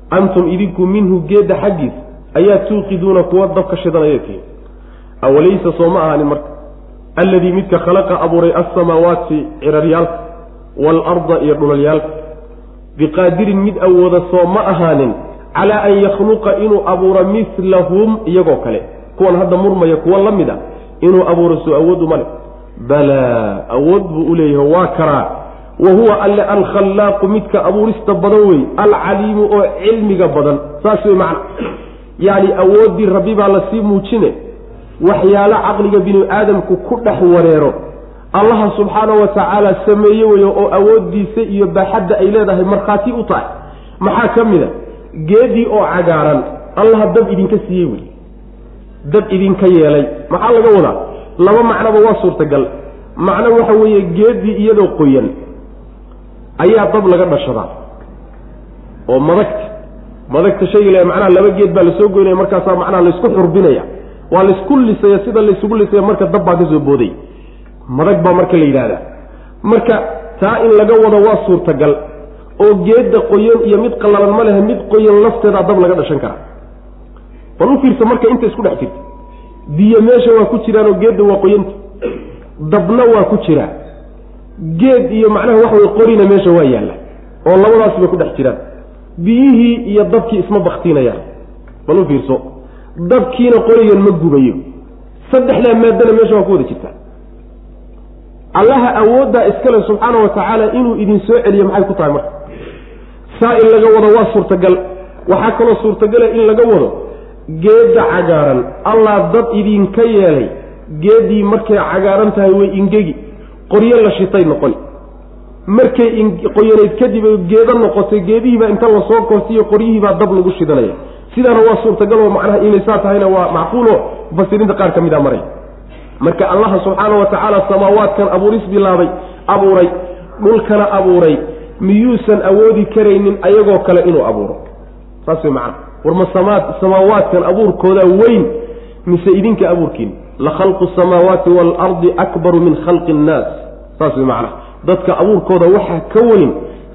antum idinku minhu geedda xaggiisa ayaa tuuqiduuna kuwa dabka shidanaya tihiin. Awalaysa soo ma ahaanin marka. Alladii midka khalaqa abuuray alsamaawaati ciraryaalka waalarda iyo dhulalyaalka biqaadirin mid awooda soo ma ahaanin calaa an yakhluqa inuu abuuro milahum iyagoo kale kuwan hadda murmaya kuwa la mid a inuu abuuro soo awood uma leh balaa awood buu u leeyahay waa karaa. Wa huwa alle alkhallaaqu midka abuurista badan wey alcaliimu oo cilmiga badan saas wey macna. Yacni awooddii rabbi baa la sii muujine waxyaalo caqliga binu aadamku ku dhex wareero. Allaha subxaana wa tacaala sameeye weyo oo awooddiisa iyo baaxadda ay leedahay markhaati u tahay. Maxaa ka mid a geedii oo cagaaran. Allaha dab idinka siiyey wey dab idinka yeelay. Maxaa laga wadaa? Laba macnoba waa suurtagal. Macno waxa weeye geedii iyadoo qoyan ayaa dab laga dhashadaa. Oo madagta madagta shayga le macnaha laba geed baa la soo goynaya markaasaa macnaha laysku xurbinaya. Waa laysku lisaya sida laysugu lisaya marka dab baa ka soo booday. Madag baa marka la yidhahdaa marka taa in laga wado waa suurtagal oo geedda qoyan iyo mid qallalan ma lehe mid qoyan lafteedaa dab laga dhashan karaa bal u fiirsa marka inta isku dhex jirta biyo meesha waa ku jiraanoo geedda waa qoyanta. Dabna waa ku jiraa. Geed iyo macnaha waxa way qorina meesha waa yaalla oo labadaas bay ku dhex jiraan. Biyihii iyo dabkii isma baktiinayaan bal u fiirso dabkiina qorigan ma gubayo. Saddexdaa maadana meesha waa ku wada jirtaa. Allaha awooddaa iskale subxaana wa tacaala inuu idin soo celiyo maxay ku tahay marka? Saa in laga wado waa suurtagal. Waxaa kaloo suurtagala in laga wado geedda cagaaran. Allah dad idinka yeelay. Geeddii markay cagaaran tahay way ingegi. Qoryo la shitay noqon. Markay qoyanayd kadib ay geedo noqotay geedihiibaa inta la soo korsiiyo qoryihiibaa dab lagu shidanaya. Sidaana waa suurtagal oo macnaha inay saa tahayna waa macquulo. Mufasiriinta qaar ka mid a maray. Marka allaha subxaana wa tacaala samaawaadkan abuuris bilaabay abuuray. Dhulkana abuuray. Miyuusan awoodi karaynin ayagoo kale inuu abuuro. Saas way macana war ma samaad samaawaadkan abuurkooda weyn mise idinka abuurkiin? La khalqu samaawaati waalardi akbaru min khalqi innaas saas way macana dadka abuurkooda waxaa ka weyn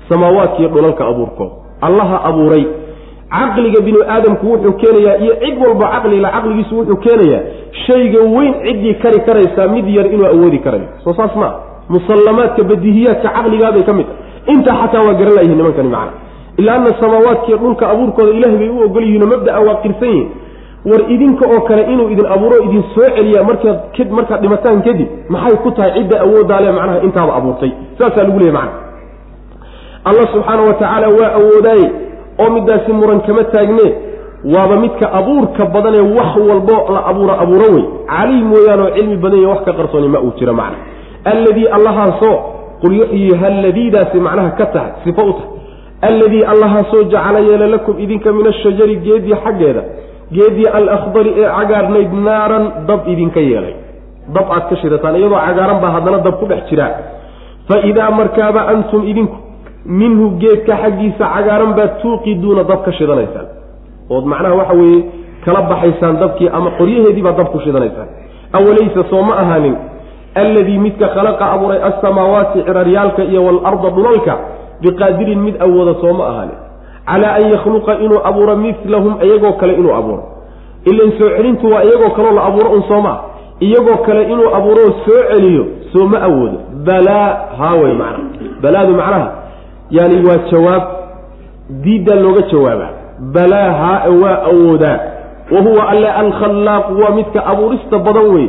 samaawaadkiiyo dhulalka abuurkooda allaha abuuray. Caqliga binu aadamku wuxuu keenayaa iyo cid walba caqlila caqligiisu wuxuu keenayaa shayga weyn ciddii kari karaysaa mid yar inuu awoodi karayo. Soo saas maa musallamaadka badihiyaadka caqligaabay ka mid ah intaa xataa waa garan layihin nimankani macna ila ana samaawaadkiiyo dhulka abuurkooda ilahay bay u ogol yihiinoo mabdaa waa qirsan yihiin war idinka oo kale inuu idin abuuro idin soo celiyaa markaad markaad dhimataan kadib maxay ku tahay cidda awooddaale macnaha intaaba abuurtay? Saasaa lagu leeyay macna allah subxaana wa tacaala waa awoodaaye oo midaasi muran kama taagne waaba midka abuurka badanee wax walbo la abuuro abuuro wey. Caliim mooyaanoo cilmi badan iyo wax ka qarsooni ma uu jiro macna alladii allahaasoo qul yuxyiha alladiidaasi macnaha ka tahay sifo u tahay alladii allahaasoo jacala yeela lakum idinka min ashajari geedii xaggeeda geedii alakhdari ee cagaarnayd naaran dab idinka yeelay. Dab aad ka shidataan iyadoo cagaaran baa haddana dab ku dhex jiraa fa idaa markaaba antum idinku minhu geedka xaggiisa cagaaran baad tuuqiduuna dab ka shidanaysaan. Ood macnaha waxa weeye kala baxaysaan dabkii ama qoryaheedii baad dab ku shidanaysaan. Awalaysa soo ma ahaanin alladii midka khalaqa abuuray alsamaawaati ciraryaalka iyo waalarda dhulalka biqaadirin mid awooda soo ma ahaanin calaa an yakhluqa inuu abuuro milahum iyagoo kale inuu abuuro. Ilan soo celintu waa iyagoo kaleo la abuuro un soo maa iyagoo kale inuu abuuroo soo celiyo soo ma awoodo. Balaa haawey macnaha. Balaadu macnaha. Yani waa jawaab diiddaa looga jawaabaa. Balaa haa waa awoodaa. Wa huwa alle alkhallaaqu waa midka abuurista badan wey.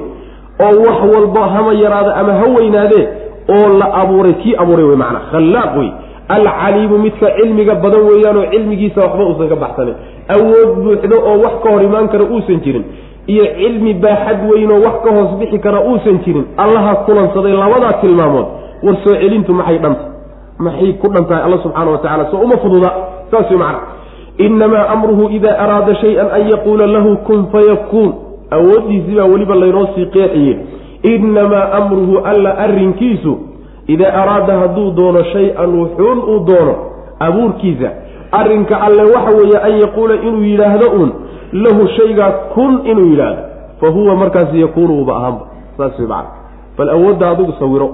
Oo wax walbo hama yaraado ama ha weynaadee oo la abuuray kii abuuray wey macnaa khallaaq wey alcaliimu midka cilmiga badan weeyaanoo cilmigiisa waxba uusan ka baxsanin. Awood buuxdo oo wax ka hor imaan kara uusan jirin. Iyo cilmi baaxad weynoo wax ka hoos bixi kara uusan jirin. Allaha kulansaday labadaa tilmaamood. War soo celintu maxay dhanta maxay ku dhan tahay alla subxaana wa tacala soo uma fududa. Saas wey macna. Inamaa amruhu idaa araada shay-an an yaquula lahu kun fayakuun awooddiisii baa weliba laynoo sii qeexiye inamaa amruhu alla arrinkiisu idaa araada hadduu doono shay-an wuxuun uu doono abuurkiisa arrinka alle waxa weeye an yaquula inuu yidhaahdo uun lahu shaygaa kun inuu yidhaahdo. Fa huwa markaas yakuunu uba ahaanba. Saas wey macana bal awoodda adigu sawiro.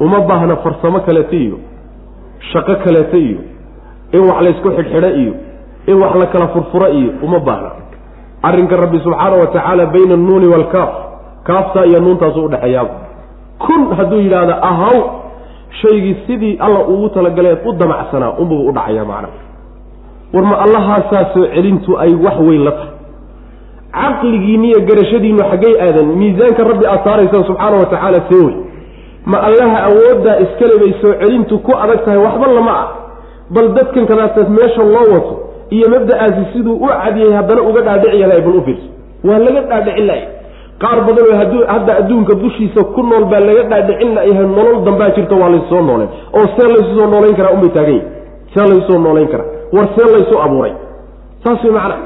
Uma baahna farsamo kaleeta iyo shaqo kaleeta iyo in wax laysku xidhxidho iyo in wax la kala furfura iyo uma baahna. Arrinka rabbi subxaana wa tacaala bayna annuuni waalkaaf kaaftaa iyo nuuntaasu udhexeeyaaba kun hadduu yidhaahdo ahaw shaygii sidii alla ugu talagalay u damacsanaa unbuu u dhacayaa macna war ma allahaasaa soo celintu ay wax weyn la tahay. Caqligiinni iyo garashadiinnu xaggay aadan miisaanka rabbi aad saaraysaan subxaana wa tacaala see wey. Ma allaha awooddaa iskale bay soo celintu ku adag tahay waxba lama ah. Bal dadkan kadaataas meesha loo wato iyo mabda-aasi siduu u cadiyay haddana uga dhaadhici lahay bal u fiirso. Waa laga dhaadhicin lahay qaar badan oo hadduu hadda adduunka dushiisa ku nool baa laga dhaadhicin layahay nolol dambaa jirta waa laysoo nooleen oo see laysu soo noolayn karaa unbay taagan yahi see laysoo noolayn karaa. War see laysu abuuray. Saas way macnaha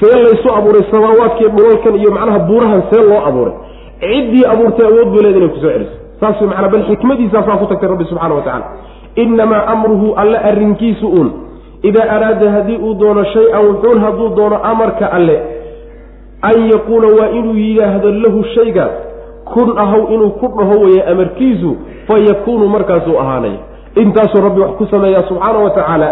see laysu abuuray samaawaadkii dhulalkan iyo macnaha buurahan see loo abuuray. Ciddii abuurtay awood bay leed inay ku soo celiso. Saas way macnaa bal xikmadiisaasaa ku tagtay rabbi subxana wa tacala innamaa amruhu alle arrinkiisu uun. Idaa araada haddii uu doono shay-an wuxuun hadduu doono amarka alle an yaquula waa inuu yidhaahdo lahu shaygaas kun ahaw inuu ku dhaho weeye amarkiisu fa yakuunu markaasuu ahaanaya intaasuu rabbi wax ku sameeyaa subxaana wa tacaala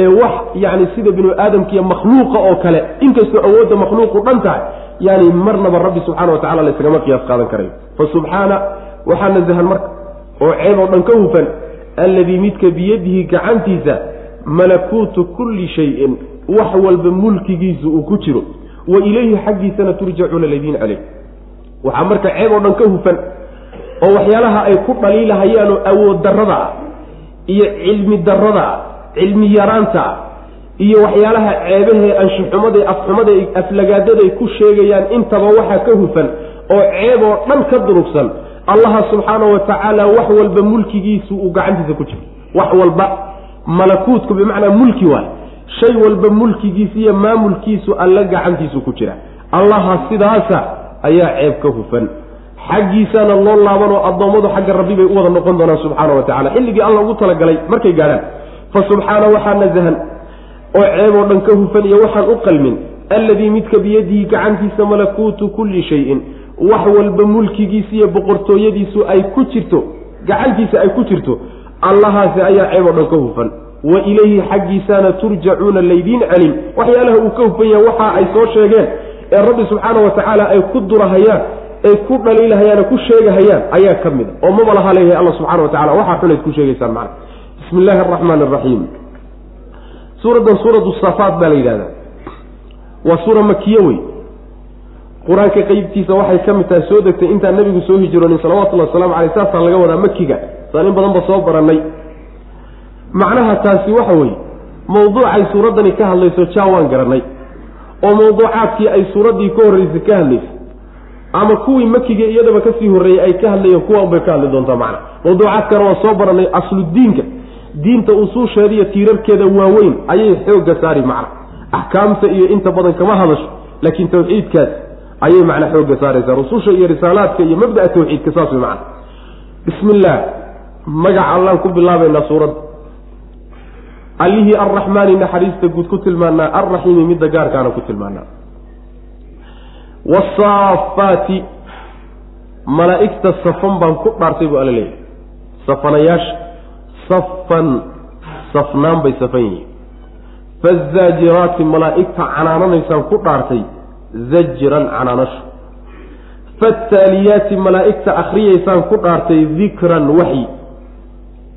ee wax yacni sida binu aadamkiiyo makhluuqa oo kale inkastoo awoodda makhluuqu dhan tahay yani marnaba rabbi subxana wa tacala laysagama qiyaas qaadan karayo fa subxaana waxaa nasahan marka oo ceeb oo dhan ka hufan alladii midka biyadihi gacantiisa malakuutu kulli shayin wax walba mulkigiisu uu ku jiro wa ilayhi xaggiisana turjacuuna laydiin caleyh waxaa marka ceeb oo dhan ka hufan oo waxyaalaha ay ku dhaliilahayaanoo awood darrada ah iyo cilmi darrada ah cilmi yaraanta ah iyo waxyaalaha ceebahee anshuxumada afxumada aflagaadaday ku sheegayaan intaba waxaa ka hufan oo ceeb oo dhan ka durugsan allaha subxaana wa tacaala wax walba mulkigiisu uu gacantiisa ku jiro. Wax walba malakuutku bimacnaa mulki waay shay walba mulkigiisa iyo maamulkiisu alle gacantiisu ku jira. Allaha sidaasa ayaa ceeb ka hufan. Xaggiisana loo laaban oo addoommadu xagga rabbi bay u wada noqon doonaan subxaana wa tacala xilligii alla ugu talagalay markay gaadhaan. Fa subxaana waxaa nasahan oo ceeb oo dhan ka hufan iyo waxaan u qalmin. Alladii midka biyadihi gacantiisa malakuutu kulli shayin. Wax walba mulkigiisa iyo boqortooyadiisu ay ku jirto gacantiisa ay ku jirto allahaasi ayaa ceeb oo dhan ka hufan wa ilayhi xaggiisaana turjacuuna laydiin celin waxyaalaha uu ka hufan yahay waxa ay soo sheegeen ee rabbi subxaana wa tacaala ay ku durahayaan ay ku dhaliilahayaan ku sheegahayaan ayaa ka mid a. Oo maba laha leeyahay alla subxana wa tacala waxaa xunayd ku sheegaysaan macna. Bismi illaahi araxmaan araxiim suuraddan suuratu safaat baa la yidhahdaa waa suura makiye wey qur'aanka qeybtiisa waxay ka mid tahay soo degtay intaan nabigu soo hijroonin salawatullahi wasalaamu caleyh saasaa laga wadaa makiga. Saan in badanba soo barannay macnaha taasi waxa weeye mawduucay suuraddani ka hadlayso jaa waan garannay oo mawduucaadkii ay suuraddii ka horreysay ka hadlaysay ama kuwii makiga iyadaba ka sii horreeyey ay ka hadlayeen kuwan bay ka hadli doontaa macna. mawduucaadkana waa soo barannay asludiinka. diinta usuusheeda iyo tiirarkeeda waaweyn ayay xoogga saari macna. axkaamta iyo inta badan kama hadasho laakiin tawxiidkaas ayay macna xoogga saaraysaa. rususha iyo risaalaadka iyo mabda'a tawxiidka saas way macna. Bismi illaah allaan ku bilaabaynaa suuradda allihii arraxmaani naxariista guud ku tilmaanaa alraxiimi midda gaarkaana ku tilmaanaa wasaafaati malaa'igta safan baan ku dhaartay buu alla leeyahay. Safanayaasha safan safnaan bay safan yihiin. Fazaajiraati malaa'igta canaananaysaan ku dhaartay zajran canaanasho faataaliyaati malaa'igta akhriyaysaan ku dhaartay dikran waxyi.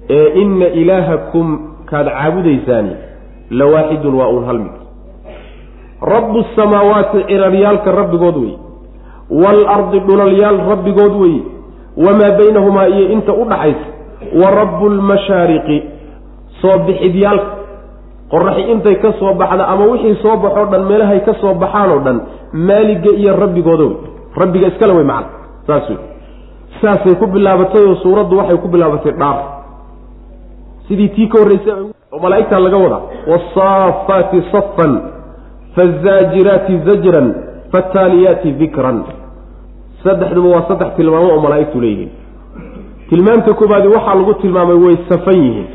Ee ina ilaahakum kaad caabudaysaani la waa uun hal mid. Rabbu samaawaati ciraryaalka rabbigood wey waalardi dhulalyaal rabbigood wey wamaa baynahumaa iyo inta u dhaxaysa wa rabbu lmashaariqi soo bixidyaalka qoraxi intay ka soo baxda ama wixii soo baxoo dhan meelahay ka soo baxaan oo dhan maaliga iyo rabbigooda wey rabbiga iskale wey macana saas wey saasay ku bilaabatay oo suuraddu waxay ku bilaabatay dhaar sidii tii ka horreysay oo malaa'igtaa laga wadaa waasaafaati safan fazaajiraati zajran fataaliyaati dikran saddexduba waa saddex tilmaamo oo malaa'igtu leeyihiin. Tilmaamta koobaadi waxaa lagu tilmaamay way safan yihiin.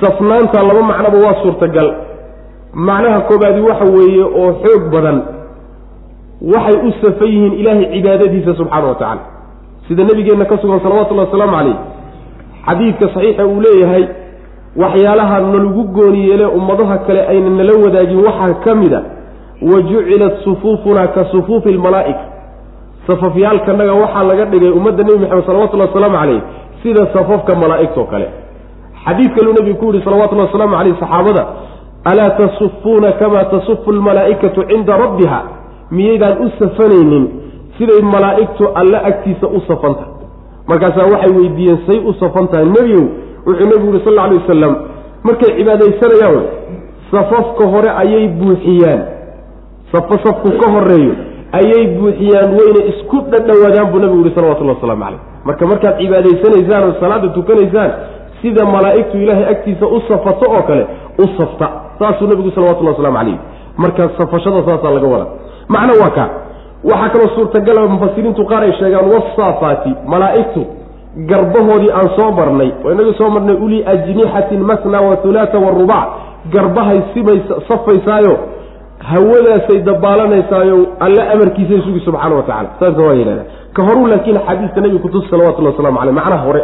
Safnaanta laba macnoba waa suurtagal. Macnaha koobaadi waxa weeye oo xoog badan waxay u safan yihiin ilaahay cibaadadiisa subxaana wa tacala sida nabigeenna ka sugan salawatullahi wasalaamu calayh xadiidka saxiixa uu leeyahay waxyaalaha nalagu gooni yeele ummadaha kale ayna nala wadaagin waxaa ka mid a wa jucilat sufuufunaa ka sufuufi lmalaa'ika safafyaalkanaga waxaa laga dhigay ummadda nebi maxamed salawatullahi wasalaamu caleyh sida safafka malaa'igtoo kale. Xadiid kaluu nebigu ku yihi salawatullahi wasalaamu caleyh saxaabada alaa tasufuuna kamaa tasufu lmalaa'ikatu cinda rabbiha miyaydaan u safanaynin siday malaa'igtu alle agtiisa u safanta markaasaa waxay weydiiyeen say u safan tahay. Nebigow wuxuu nebigu yihi sal alay wasalam markay cibaadaysanayaan safafka hore ayay buuxiyaan. Safo safku ka horeeyo ayay buuxiyaan. Weyna isku dhadhowaadaan buu nabigu yihi salawatullahi waslamu calayh. Marka markaad cibaadaysanaysaan oo salaada tukanaysaan sida malaa'igtu ilaahay agtiisa u safato oo kale u safta. Saasuu nabigu salawatullahi waslamu calayh. Marka safashada saasaa laga wadaa. Macno waa kaa waxaa kaloo suurtagala mufasiriintu qaar ay sheegaan wasaafaati malaa'igtu garbahoodii aan soo marnay oo inagu soo marnay uli ajnixatin masna wa hulaata warubac garbahay sibay safaysaayo hawadaasay dabaalanaysaayo alle amarkiisay sugi subxaana wa tacala saasa waa yidhahda ka horuu laakiin xadiiska nebiga kutus salawatullah waslamu caleyh macnaha hore.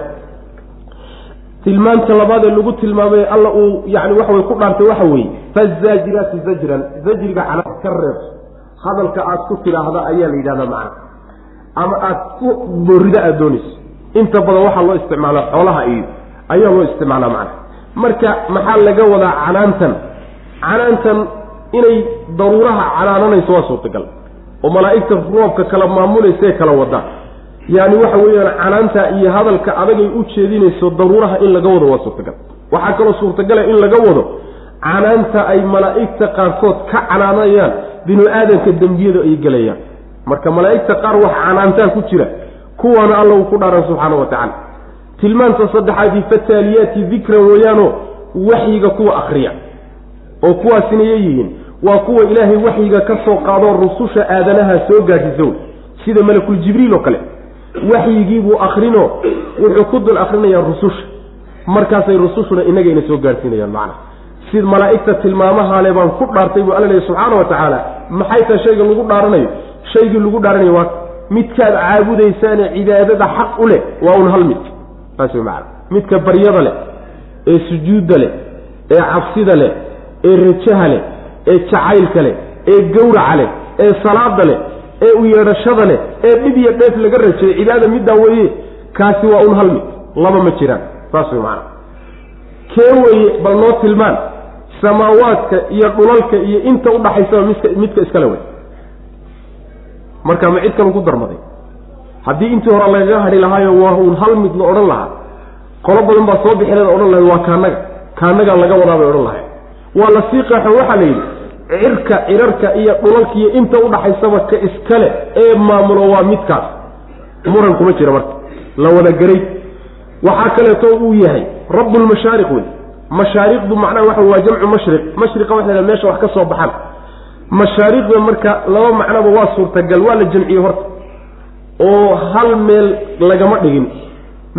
Tilmaanta labaad ee lagu tilmaamay alla uu yani waxa way ku dhaartay waxa weeye fazaajiraati zajran. Zajriga cala ka reebso hadalka aad ku tidhaahda ayaa la yidhahdaa macna. Ama aad ku boorida aad doonayso. Inta badan waxaa loo isticmaalaa xoolaha iyo ayaa loo isticmaalaa macna. Marka maxaa laga wadaa canaantan? Canaantan inay daruuraha canaananayso waa suurtagal. Oo malaa'igta roobka kala maamulaysae kala wada yaani waxa weeyaan canaanta iyo hadalka adagay u jeedinayso daruuraha in laga wado waa suurtagal. Waxaa kaloo suurtagala in laga wado canaanta ay malaa'igta qaarkood ka canaanayaan binu aadamka dembiyada ay gelayaan marka malaa'igta qaar wax canaantaa ku jira kuwaana alla uu ku dhaaran subxaana wa tacaala. Tilmaanta saddexaadii fataaliyaati dikran weeyaano waxyiga kuwa akriya oo kuwaasina yihiin waa kuwa ilaahay waxyiga ka soo qaadoo rususha aadanaha soo gaadhisa wey sida malakul jibriil oo kale waxyigiibuu akrinoo wuxuu ku dul akrinayaa rususha. Markaasay rusushuna inagayna soo gaadhsiinayaan macna sid malaa'igta tilmaamahaale baan ku dhaartay buu alla leeya subxaana wa tacaala maxay tahay shayga lagu dhaaranayo? Shaygii lagu dhaaranayo waa midkaad caabudaysaane cibaadada xaq u leh waa un hal mid. Saas wey macana midka baryada leh ee sujuudda leh ee cabsida leh ee rajaha leh ee jacaylka leh ee gawraca leh ee salaada leh ee u yeedhashada leh ee dhib iyo dheef laga rajeeyo cibaada middaa weeye kaasi waa un hal mid. Laba ma jiraan. Saas way macana kee weye bal noo tilmaan samaawaadka iyo dhulalka iyo inta udhaxaysaba midka midka iskale wey marka ma cid kalu ku darmaday. Haddii intii hore lagaga hadhi lahaayo waa un hal mid la odhan lahaa qolo badan baa soo bixileed odhan lahayd waa kaanaga. Kaanagaa laga wadaa bay odhan lahayd waa la sii qeexo waxaa la yidhi cirka cirarka iyo dhulalkiiyo inta udhaxaysaba ka iskale ee maamulo waa midkaas. Muran kuma jira marka. La wada waxaa kaleeto uu yahay rabbulmashaariq wey mashaariqdu macnaha waxa waa jamcu mashriq mashriqa waxa la meesha wax ka soo baxaan mashaariqda marka laba macnoba waa suurtagal waa la jamciyey horta. Oo hal meel lagama dhigin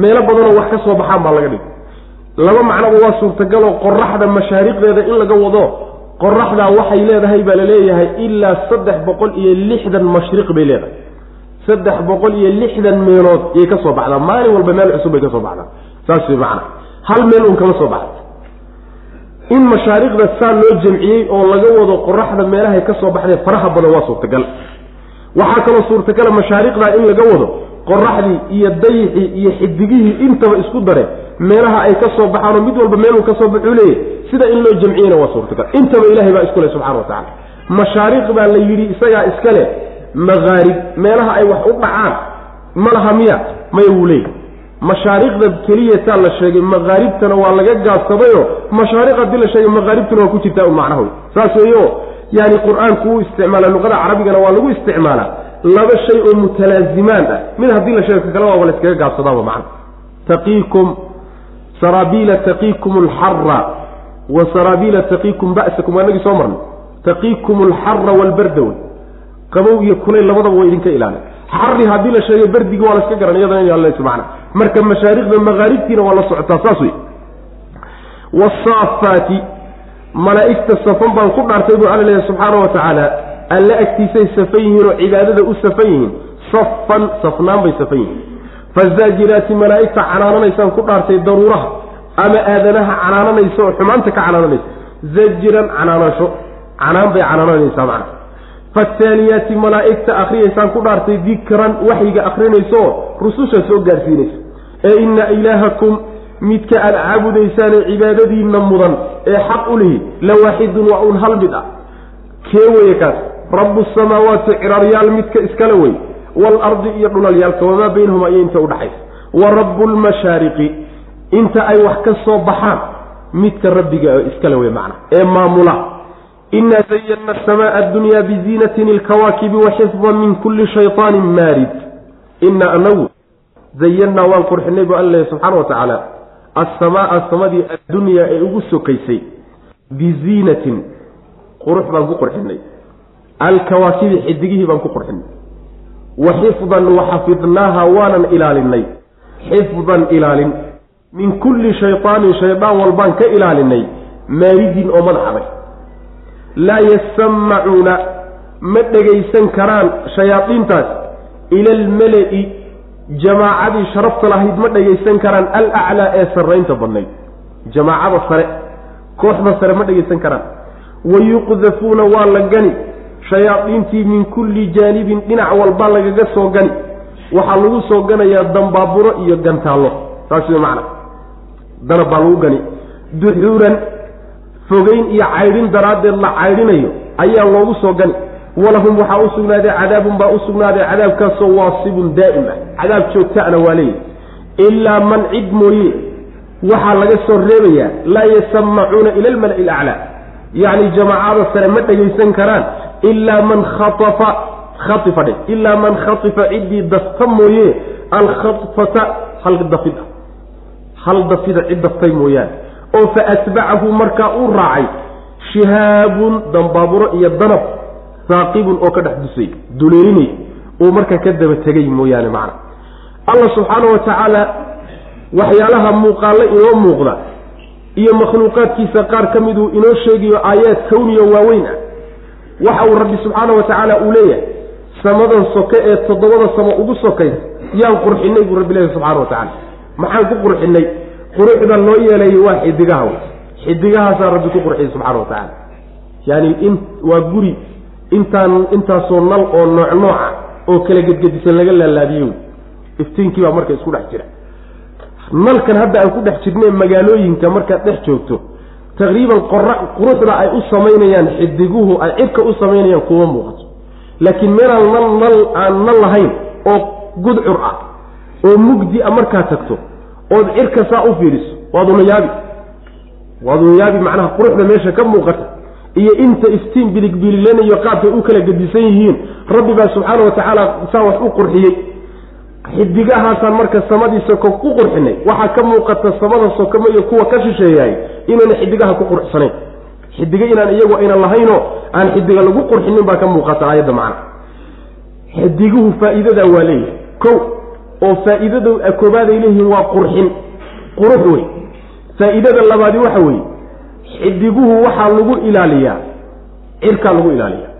meelo badanoo wax ka soo baxaan baa laga dhigay laba macnoba waa suurtagaloo qoraxda mashaariqdeeda in laga wado qoraxdaa waxay leedahay baa la leeyahay ilaa saddex boqol iyo lixdan mashriq bay leedahay. Saddex boqol iyo lixdan meelood yay ka soo baxdaa. Maalin walba meel cusub bay ka soo baxdaa. Saas way macana hal meel un kama soo baxda in mashaariqda saa loo jamciyey oo laga wado qoraxda meelahay ka soo baxdee faraha badan waa suurtagal. Waxaa kaloo suurtagala mashaariqdaa in laga wado qoraxdii iyo dayixii iyo xidigihii intaba isku dare meelaha ay ka soo baxaanoo mid walba meeluu ka soo baxuu leeyahy sida in loo jamciyeyna waa suurtagal. Intaba ilahay baa isku leh subxana wa tacala mashaariq baa la yidhi isagaa iska leh makaarib meelaha ay wax u dhacaan ma laha miya maya wuu leeyahy mashaariqda keliyataa la sheegay makaaribtana waa laga gaabsadayo mashaariq haddii la sheegay makaaribtuna waa ku jirtaa un macnaha wey saas weeyo yani qur'aanku uu isticmaala luqada carabigana waa lagu isticmaalaa. Laba shay oo mutalaazimaan ah. Mid haddii la sheego kakale waaba la iskaga gaabsadaaba macna taqiikum saraabiila taqiikum alxara wa saraabiila taqiikum ba'sakum waa inagii soo marnay. Taqiikum alxara waalbarda wey. Qabow iyo kulayl labadaba waa idinka ilaalin xari haddii la sheegay berdigi waa la iska garan iyadana in alls macna marka mashaariqda makaaribtiina waa la socotaa saas wey wasaafaati malaa'igta safan baan ku dhaartay buu alla leeyahy subxaana wa tacaala alle agtiisay safan yihiin oo cibaadada u safan yihiin. Safan safnaan bay safan yihiin. Fazaajiraati malaa'igta canaananaysaan ku dhaartay daruuraha ama aadanaha canaananaysa oo xumaanta ka canaananaysa zajiran canaanasho canaan bay canaananaysaa macna faataaliyaati malaa'igta akhriyaysaan ku dhaartay dikran waxyiga akhrinaysa oo rususha soo gaarsiinaysa ee ina ilaahakum midka aad caabudaysaanee cibaadadiinna mudan ee xaq u lihi la waaxidun waa un hal mid ah. Kee weye kaas? Rabu samaawaati ciraryaal midka iskale wey waalardi iyo dhulalyaalka wamaa baynahuma iyo inta udhaxaysa wa rabu lmashaariqi inta ay wax ka soo baxaan midka rabbiga iskale wey macna ee maamula inaa zayanna asamaa addunyaa biziinatin ilkawaakibi wa xifdan min kulli shayطaanin maarid inaa anagu zayannaa waan qurxinay bu alla subxaana wa tacaala asamaaa samadii addunyaa ee ugu sokaysay biziinatin qurux baan ku qurxinay alkawaakibi xidigihii baan ku qurxinay wa xifdan waxafidnaaha waanan ilaalinay xifdan ilaalin min kulli shayطaanin shaydaan walbaan ka ilaalinay maaridin oo madaxaday laa yasamacuuna ma dhegaysan karaan shayaadiintaas. Ila almala-i jamaacadii sharafta lahayd ma dhegaysan karaan. Alaclaa ee sarraynta badnayd. Jamaacada sare kooxda sare ma dhegaysan karaan. Wayuqdafuuna waa la gani. Shayaadiintii min kulli jaanibin dhinac walba lagaga soo gani. Waxaa lagu soo ganayaa dambaaburo iyo gantaallo. Saas wey macna. Danab baa lagu gani. Duxuuran fogeyn iyo caydhin daraaddeed la caydhinayo ayaa loogu soo gani. Walahum waxaa u sugnaaday cadaabun baa u sugnaaday cadaabkaasoo waasibun daa'im ah. Cadaab joogtaana waa leeyahy ilaa man cid mooye waxaa laga soo reebayaa laa yasamacuuna ila almala'i alaclaa yacni jamaacada sare ma dhegaysan karaan. Ilaa man khaafa khaifa dhe ilaa man khaifa ciddii dafta mooye alkhaifata hal dafida hal dafida cid daftay mooyaane oo fa atbacahu markaa uu raacay shihaabun dambaaburo iyo danab saaqibun oo ka dhex dusay duleelinay uu markaa ka daba tegay mooyaane macna. Allah subxaana wa tacaala waxyaalaha muuqaalla inoo muuqda iyo makhluuqaadkiisa qaar ka miduu inoo sheegayo aayaad kawniyo waaweyn ah waxa uu rabbi subxaana wa tacaala uu leeyahay samadan soke ee toddobada samo ugu sokaysa yaan qurxinay buu rabbi leeyahy subxana wa tacala maxaan ku qurxinay quruxda loo yeelayo waa xidigaha wey xidigahaasaa rabbi ku qurxiyay subxana wa tacaala yaani in waa guri intaan intaasoo nal oo nooc nooca oo kala gedgedisan laga laalaadiyey wey iftiinkii baa marka isku dhex jira. Nalkan hadda aan ku dhex jirne magaalooyinka markaad dhex joogto taqriiban qora quruxda ay u samaynayaan xidiguhu ay cirka u samaynayaan kuma muuqato. Laakiin meelaan nal nal aan nal lahayn oo gudcur ah oo mugdi a markaad tagto ood cirka saa u fiiriso. Waad una yaabi waad una yaabi macnaha quruxda meesha ka muuqata. Iyo inta iftiin biligbililanayo qaabkay u kala gedisan yihiin rabbi baa subxaana wa tacaala saa wax u qurxiyey. Xidigahaasaan marka samadii soko ku qurxinay. Waxaa ka muuqata samada sokoma iyo kuwa ka shisheeyahay inayna xidigaha ku qurxsanayn xidigo inaan iyagu ayna lahaynoo aan xidiga lagu qurxinin baa ka muuqata aayadda macna. Xidiguhu faa'iidadaa waa leeyahay. Ko oo faa'iidada koobaaday leeyihiin waa qurxin. Qurux wey faa'iidada labaadi waxa weeye xidiguhu waxaa lagu ilaaliyaa. Cirkaa lagu ilaaliyaa.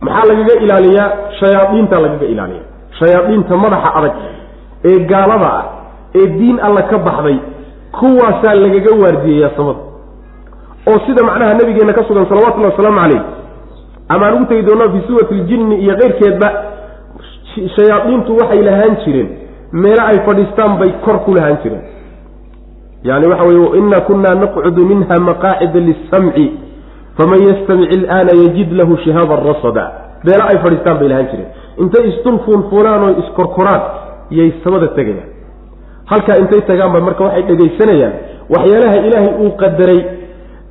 Maxaa lagaga ilaaliyaa? Shayaadiinta lagaga ilaaliya shayaadiinta madaxa adag ee gaalada ah ee diin alla ka baxday kuwaasaa lagaga waardiyeyaa samada oo sida macnaha nabigeenna ka sugan salawatullahi wasalaamu calayh ama aan ugu tegi doonaa fii suurati ljinni iyo keyrkeedba shayaadiintu waxay lahaan jireen. Meelo ay fadhiistaan bay kor ku lahaan jireen. Yani waxa weye ina kunaa naqcudu minha maqaacida lisamci faman yastamic ilaana yajid lahu shihaaban rasada. Meelo ay fadhiistaan bay lahaan jireen. Intay isdul fuulfuulaan oo iskorkoraan yay samada tegayaan. Halkaa intay tagaanba marka waxay dhegaysanayaan waxyaalaha ilaahay uu qadaray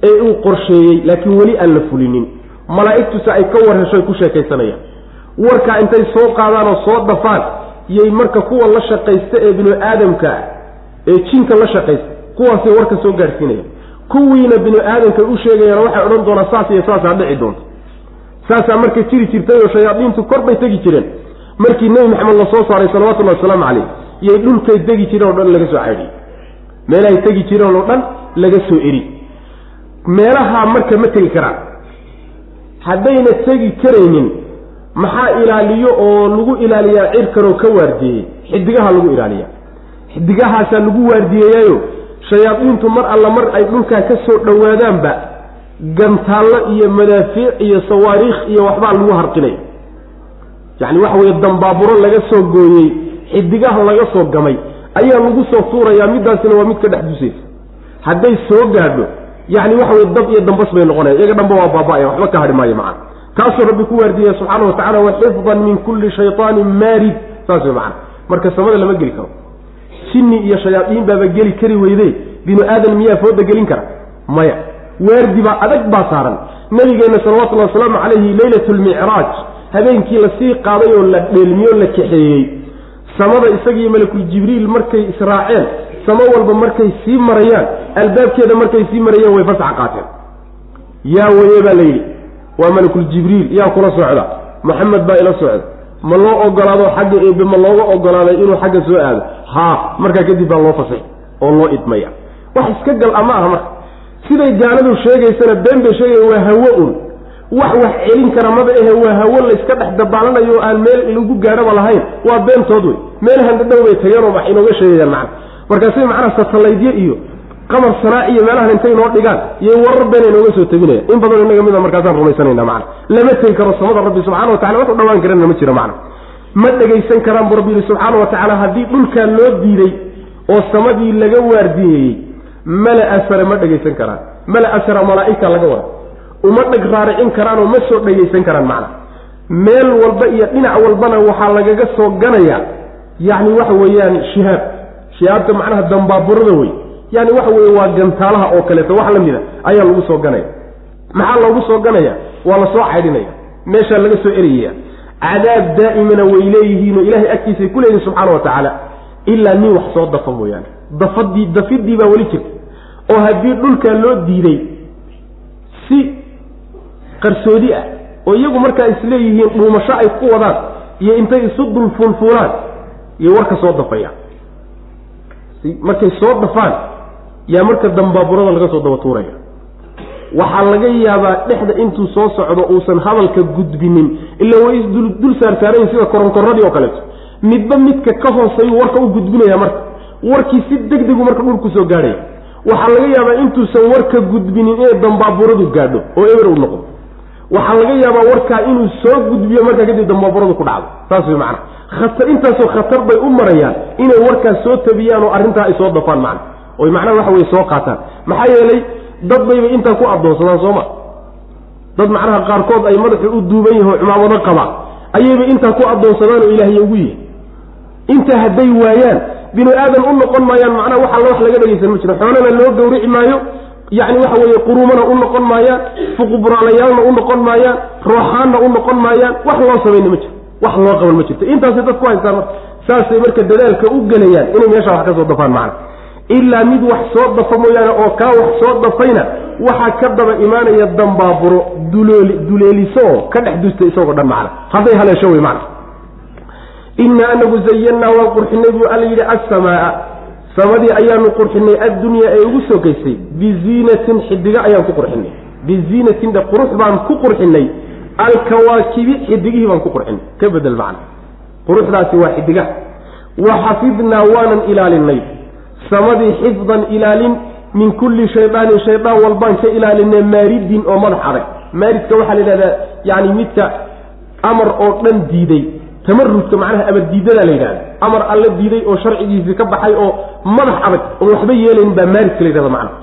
ee uu qorsheeyey laakiin weli aan la fulinin. Malaa'igtuse ay ka war ku sheekaysanayaan warkaa intay soo qaadaan oo soo dafaan yay marka kuwa la shaqaysta ee binu aadamka ee jinka la shaqaysta kuwaasay warka soo gaadhsiinayaan kuwiina binu aadamkay u sheegayaan waxay odhan doonaa saas iyo saasaa dhici doonta saasaa marka jiri jirtay oo shayaadiintu kor bay tegi jireen. Markii nebi maxamed la soo saaray salawatullahi wasalaamu caleyh yay dhulkay degi jireen o dhan laga soo caydhiyey meelahay tegi jireen oo dhan laga soo eri. Meelahaa marka ma tegi karaan. Haddayna tegi karaynin maxaa ilaaliyo oo lagu ilaaliyaa cirkanoo ka waardiyeeyey xidigaha lagu ilaaliya xidigahaasaa lagu waardiyeeyaayo shayaadiintu mar alla mar ay dhulkaa ka soo dhowaadaanba gantaallo iyo madaafiic iyo sawaariikh iyo waxbaa lagu harqinaya yacni waxa weeye dambaaburo laga soo gooyey xidigaha laga soo gamay ayaa lagu soo tuurayaa middaasina waa mid ka dhex dusaysa. Hadday soo gaadho yacni waxa weye dab iyo dambas bay noqonaya iyaga dhanba waa baaba-aya waxba ka hadhi maayo macana taasuu rabbi ku waardiya subxaana wa tacala wa min kulli shaytaanin maarid. Saas wey macana marka samada lama geli karo. Jinni iyo shayaadiin baaba geli kari weyde binu aadan miyaa fooda gelin kara? Maya. Waardi baa adag baa saaran. Nabigeenna salawatullahi wasalaamu calayhi leylat lmicraaj habeenkii la sii qaaday oo la dheelmiyo la kaxeeyey. Samada isagiiyo malakul jibriil markay israaceen samo walba markay sii marayaan albaabkeeda markay sii marayeen way fasax qaateen. Yaa weye baa la yidhi waa malakul jibriil yaa kula socda. Maxamed baa ila socda. Ma loo ogolaado xagga eebe ma looga ogolaaday inuu xagga soo aado? Haa markaa kadib baa loo fasaxi oo loo idmaya. Wax iska gal ama aha marka. Siday gaaladu sheegaysana been bay sheegaya waa hawo un. Wax wax celin kara maba ahe waa hawo layska dhex dabaalanayo oo aan meel lagu gaadhaba lahayn. Waa beentood wey meel handhadhow bay tageenoo wax inooga sheegayaan macna. Markaasay macnaha satalaydyo iyo qamar sanaaci iyo meelahan intay noo dhigaan iyo warar beena inooga soo tabinaya in badan inaga mida markaasaan rumaysanayna macna. Lama tegi karo samada rabbi subxana wa tacala wax u dhawaan karana ma jiro macna. Ma dhegaysan karaan bu rabbi yihi subxaana wa tacaala haddii dhulkaa loo diiday oo samadii laga waardiyeeyey. Mala asara ma dhegaysan karaan. Mala asara malaa'ika laga wada uma dheg raaricin karaanoo ma soo dhegaysan karaan macna. Meel walba iyo dhinac walbana waxaa lagaga soo ganaya yacni waxa weeyaan shihaab shihaabta macnaha dambaaburada wey yani waxa weeye waa gantaalaha oo kaleeto wax la mida ayaa lagu soo ganaya. Maxaa loogu soo ganaya? Waa la soo caydhinaya meeshaa laga soo erayaya cadaab daa'imana way leeyihiinoo ilahay agtiisay ku leeyihiin subxaana wa tacaala. Ilaa nin wax soo dafa mooyaane. Dafadii dafidii baa weli jirta oo haddii dhulkaa loo diiday si qarsoodi ah oo iyagu markaa isleeyihiin dhuumasho ay ku wadaan iyo intay isu dul fuulfuulaan iyo warka soo dafayaan markay soo dafaan yaa marka dambaaburada laga soo daba tuuraya waxaa laga yaabaa dhexda intuu soo socdo uusan hadalka gudbinin ilaa way isdul saarsaarayin sida koronkoradii oo kaleeto. Midba midka ka hooseeyuu warka u gudbinaya marka. Warkii si deg degu marka dhulku soo gaadhaya waxaa laga yaabaa intuusan warka gudbinin inay dambaaburadu gaadho oo eber u noqdo waxaa laga yaabaa warkaa inuu soo gudbiyo markaa kadib dambaaburadu ku dhacdo. Saas way macana khatar intaasoo khatar bay u marayaan inay warkaas soo tabiyaan oo arrintaa ay soo dafaan macna oy macnaha waxa weye soo qaataan maxaa yeelay dad bayba intaa ku addoonsadaan sooma dad macnaha qaarkood ay madaxu u duuban yaho cumaamado qaba ayayba intaa ku addoonsadaan oo ilaahay ugu yihi intaa hadday waayaan binu aadan u noqon maayaan macnaha wax alla wax laga dhegaysan ma jiro xoolana loo gawrici maayo yacni waxa weeye quruumana u noqon maayaan fuquburaalayaalna u noqon maayaan rooxaanna u noqon maayaan wax loo samayna ma jiro wax loo qaban ma jirto intaasay dad ku haystaan marka saasay marka dadaalka u gelayaan inay meeshaa wax ka soo dafaan macna ilaa mid wax soo dafa mooyaane oo kaa wax soo dafayna waxaa ka daba imaanaya dambaaburo dulooli duleeliso ka dhex dusta isagoo dhan macna. Hadday haleesho wey macna. Innaa anagu zayannaa waan qurxinay buu alla yidhi assamaa samadii ayaanu qurxinay addunyaa ee ugu sokaysay biziinatin xidiga ayaan ku qurxinay. Biziinatin dhe qurux baan ku qurxinay. Alkawaakibi xidigihii baan ku qurxinay. Ka bedel macna. Quruxdaasi waa xidigaha wa xafidnaa waanan ilaalinay samadii xifdan ilaalin min kulli shaydaanin shaydaan walbaan ka ilaalinay maaridin oo madax adag maaridka waxaa la yidhahdaa yani midka amar oo dhan diiday. Tamarudka macnaha amar diidadaa la yidhahda amar alla diiday oo sharcigiisii ka baxay oo madax adag oon waxba yeelayn baa maaridka la yidhahda macnaha.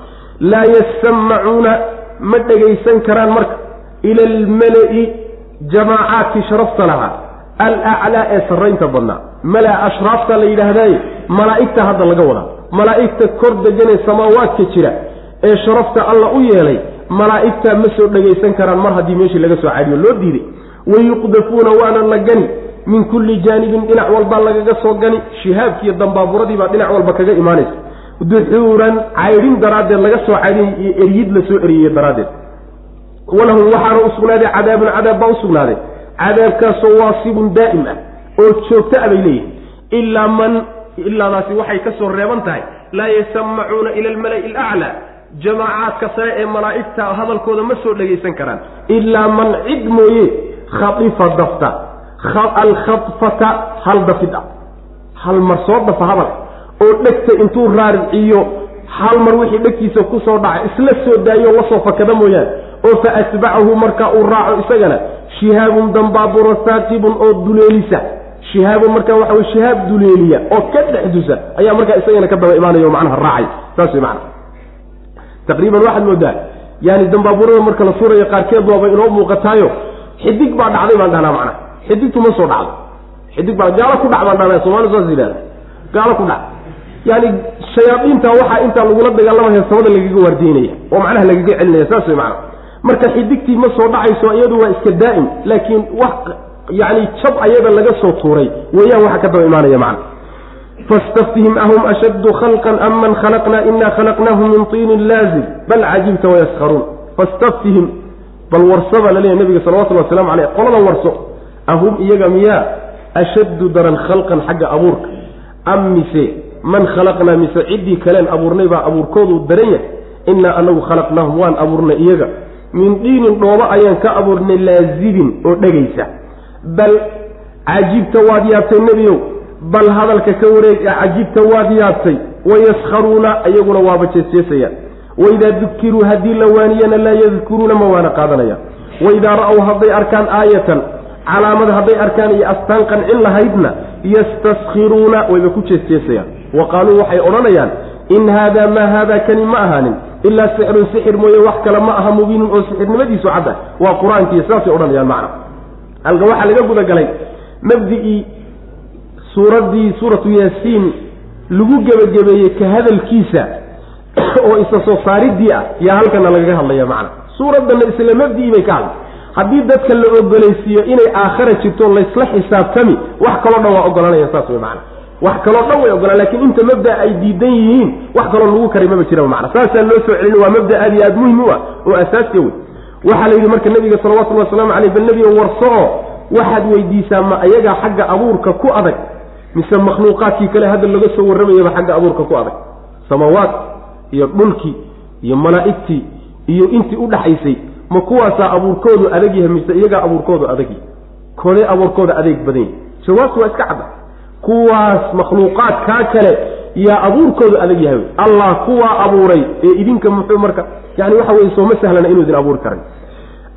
Laa yasamacuuna ma dhegaysan karaan marka. Ila almala'i jamaacaadkii sharafta lahaa. Alaclaa ee sarraynta badnaa. Mala ashraafta la yidhaahdaaye malaa'igta hadda laga wadaa malaa'igta kor deganee samaawaadka jira ee sharafta alla u yeelay malaa'igtaa ma soo dhegaysan karaan mar haddii meeshii laga soo cadiyo loo diiday. Wayuqdafuuna waana la gani. Min kulli jaanibin dhinac walbaa lagaga soo gani. Shihaabkiiyo dambaaburadii baa dhinac walba kaga imaanaysa. Duxuuran caydhin daraaddeed laga soo caydhin iyo eryid la soo eriyey daraaddeed. Walahum waxaana u sugnaaday cadaabun cadaab baa u sugnaaday. Cadaabkaasoo waasibun daa'im ah oo joogta a bay leeyihiin ilaa man ilaadaasi waxay ka soo reeban tahay. Laa yasamacuuna ila almala'i alaclaa jamaacaadka sare ee malaa'igta hadalkooda ma soo dhegaysan karaan. Ilaa man cid mooye khaifa dafta. Alkhadfata hal dafid ah. Hal mar soo dafa hadal. Oo dhegta intuu raariciyo hal mar wixii dhegtiisa ku soo dhacay isla soo daayo la soo fakada mooyaane oo fa atbacahu marka uu raaco isagana shihaabun dambaaburo saaqibun oo duleelisa shihaabun marka waxa wey shihaab duleeliya oo ka dhexdusa ayaa markaa isagana ka daba imaanaya o macnaha raacay. Saas wey macana taqriiban waxaad moodaa yani dambaaburada marka la suurayo qaarkeed waaba inoo muuqataayo xidig baa dhacday baan dhahnaa macnaha. Xidigtu ma soo dhacdo. Xidig baa gaalo ku dhac baan dhahnaa somalia saas yidhahda gaalo ku dhac. Yani shayaadiinta waxaa intaa lagula dagaalamaya samada lagaga waardiynaya oo macnaha lagaga celinaya saas wey macana marka xidigtii ma soo dhacayso iyadu waa iska daa'im laakiin wax yani jab ayada laga soo tuuray. Weeyaan waxa ka daba imaanaya macna. Fastaftihim ahum ashaddu khalqan am man khalaqna ina khalaqnaahum min tiinin laazim. Bal cajibta wayaskharuun fastaftihim bal warsaba laleeyahy nabiga salawatullhi waslamu aleyh qoladan warso. Ahum iyaga miyaa ashaddu daran khalqan xagga abuurka. Am mise man khalaqnaa mise ciddii kaleen abuurnay baa abuurkoodu daran yahay. Innaa anagu khalaqnaahum waan abuurnay iyaga. Min diinin dhoobo ayaan ka abuurnay laazibin oo dhegaysa bal cajibta waad yaabtay nebiyow bal hadalka ka wareeg ee cajibta waad yaabtay wayaskharuuna iyaguna waaba jeesjeesayaan. Waidaa dukiruu haddii la waaniyana laa yadkuruuna ma waana qaadanayaan waidaa ra-w hadday arkaan aayatan calaamad hadday arkaan iyo astaan qancin lahaydna yastaskhiruuna wayba ku jeesjeesayaan. Wa qaaluu waxay odhanayaan in haada maa haada kani ma ahaanin ilaa sixrun sixir mooye wax kale ma aha mubiinun oo sixirnimadiisu cadda. Waa qur'aankiiy saasay odhanayaan macna halka waxaa laga gudagalay mabdigii suuraddii suuratu yaasiin lagu gebagabeeyey ka hadalkiisa oo isa soo saaridii ah yaa halkana lagaga hadlaya macna. Suuraddana isla mabdii bay ka hadlay. Haddii dadka la ogolaysiiyo inay aakhara jirto laysla xisaabtami wax kaloo dhan waa ogolanayaan saas wey macana wax kaloo dhan way ogolaan laakiin inta mabda ay diidan yihiin wax kaloo lagu karay maba jiraba macana saasaa loo soo celin waa mabda aad iyo aad muhiim u ah oo asaasiya wey waxaa la yidhi marka nabiga salawatullhi wasalaamu caleyh bal nebiga warso oo waxaad weydiisaa ma ayagaa xagga abuurka ku adag mise makhluuqaadkii kale hadda laga soo warramayaba xagga abuurka ku adag? Samawaad iyo dhulkii iyo malaa'igtii iyo intii u dhaxaysay ma kuwaasaa abuurkoodu adag yahay mise iyagaa abuurkoodu adag yahay? Koodee abuurkooda adeeg badan yahy jawaabtu waa iska cadda. Kuwaas makhluuqaadkaa kale yaa abuurkoodu adag yahay. Allah kuwaa abuuray ee idinka muxuu marka yani waxa weye sooma sahlana inuu idin abuuri karay.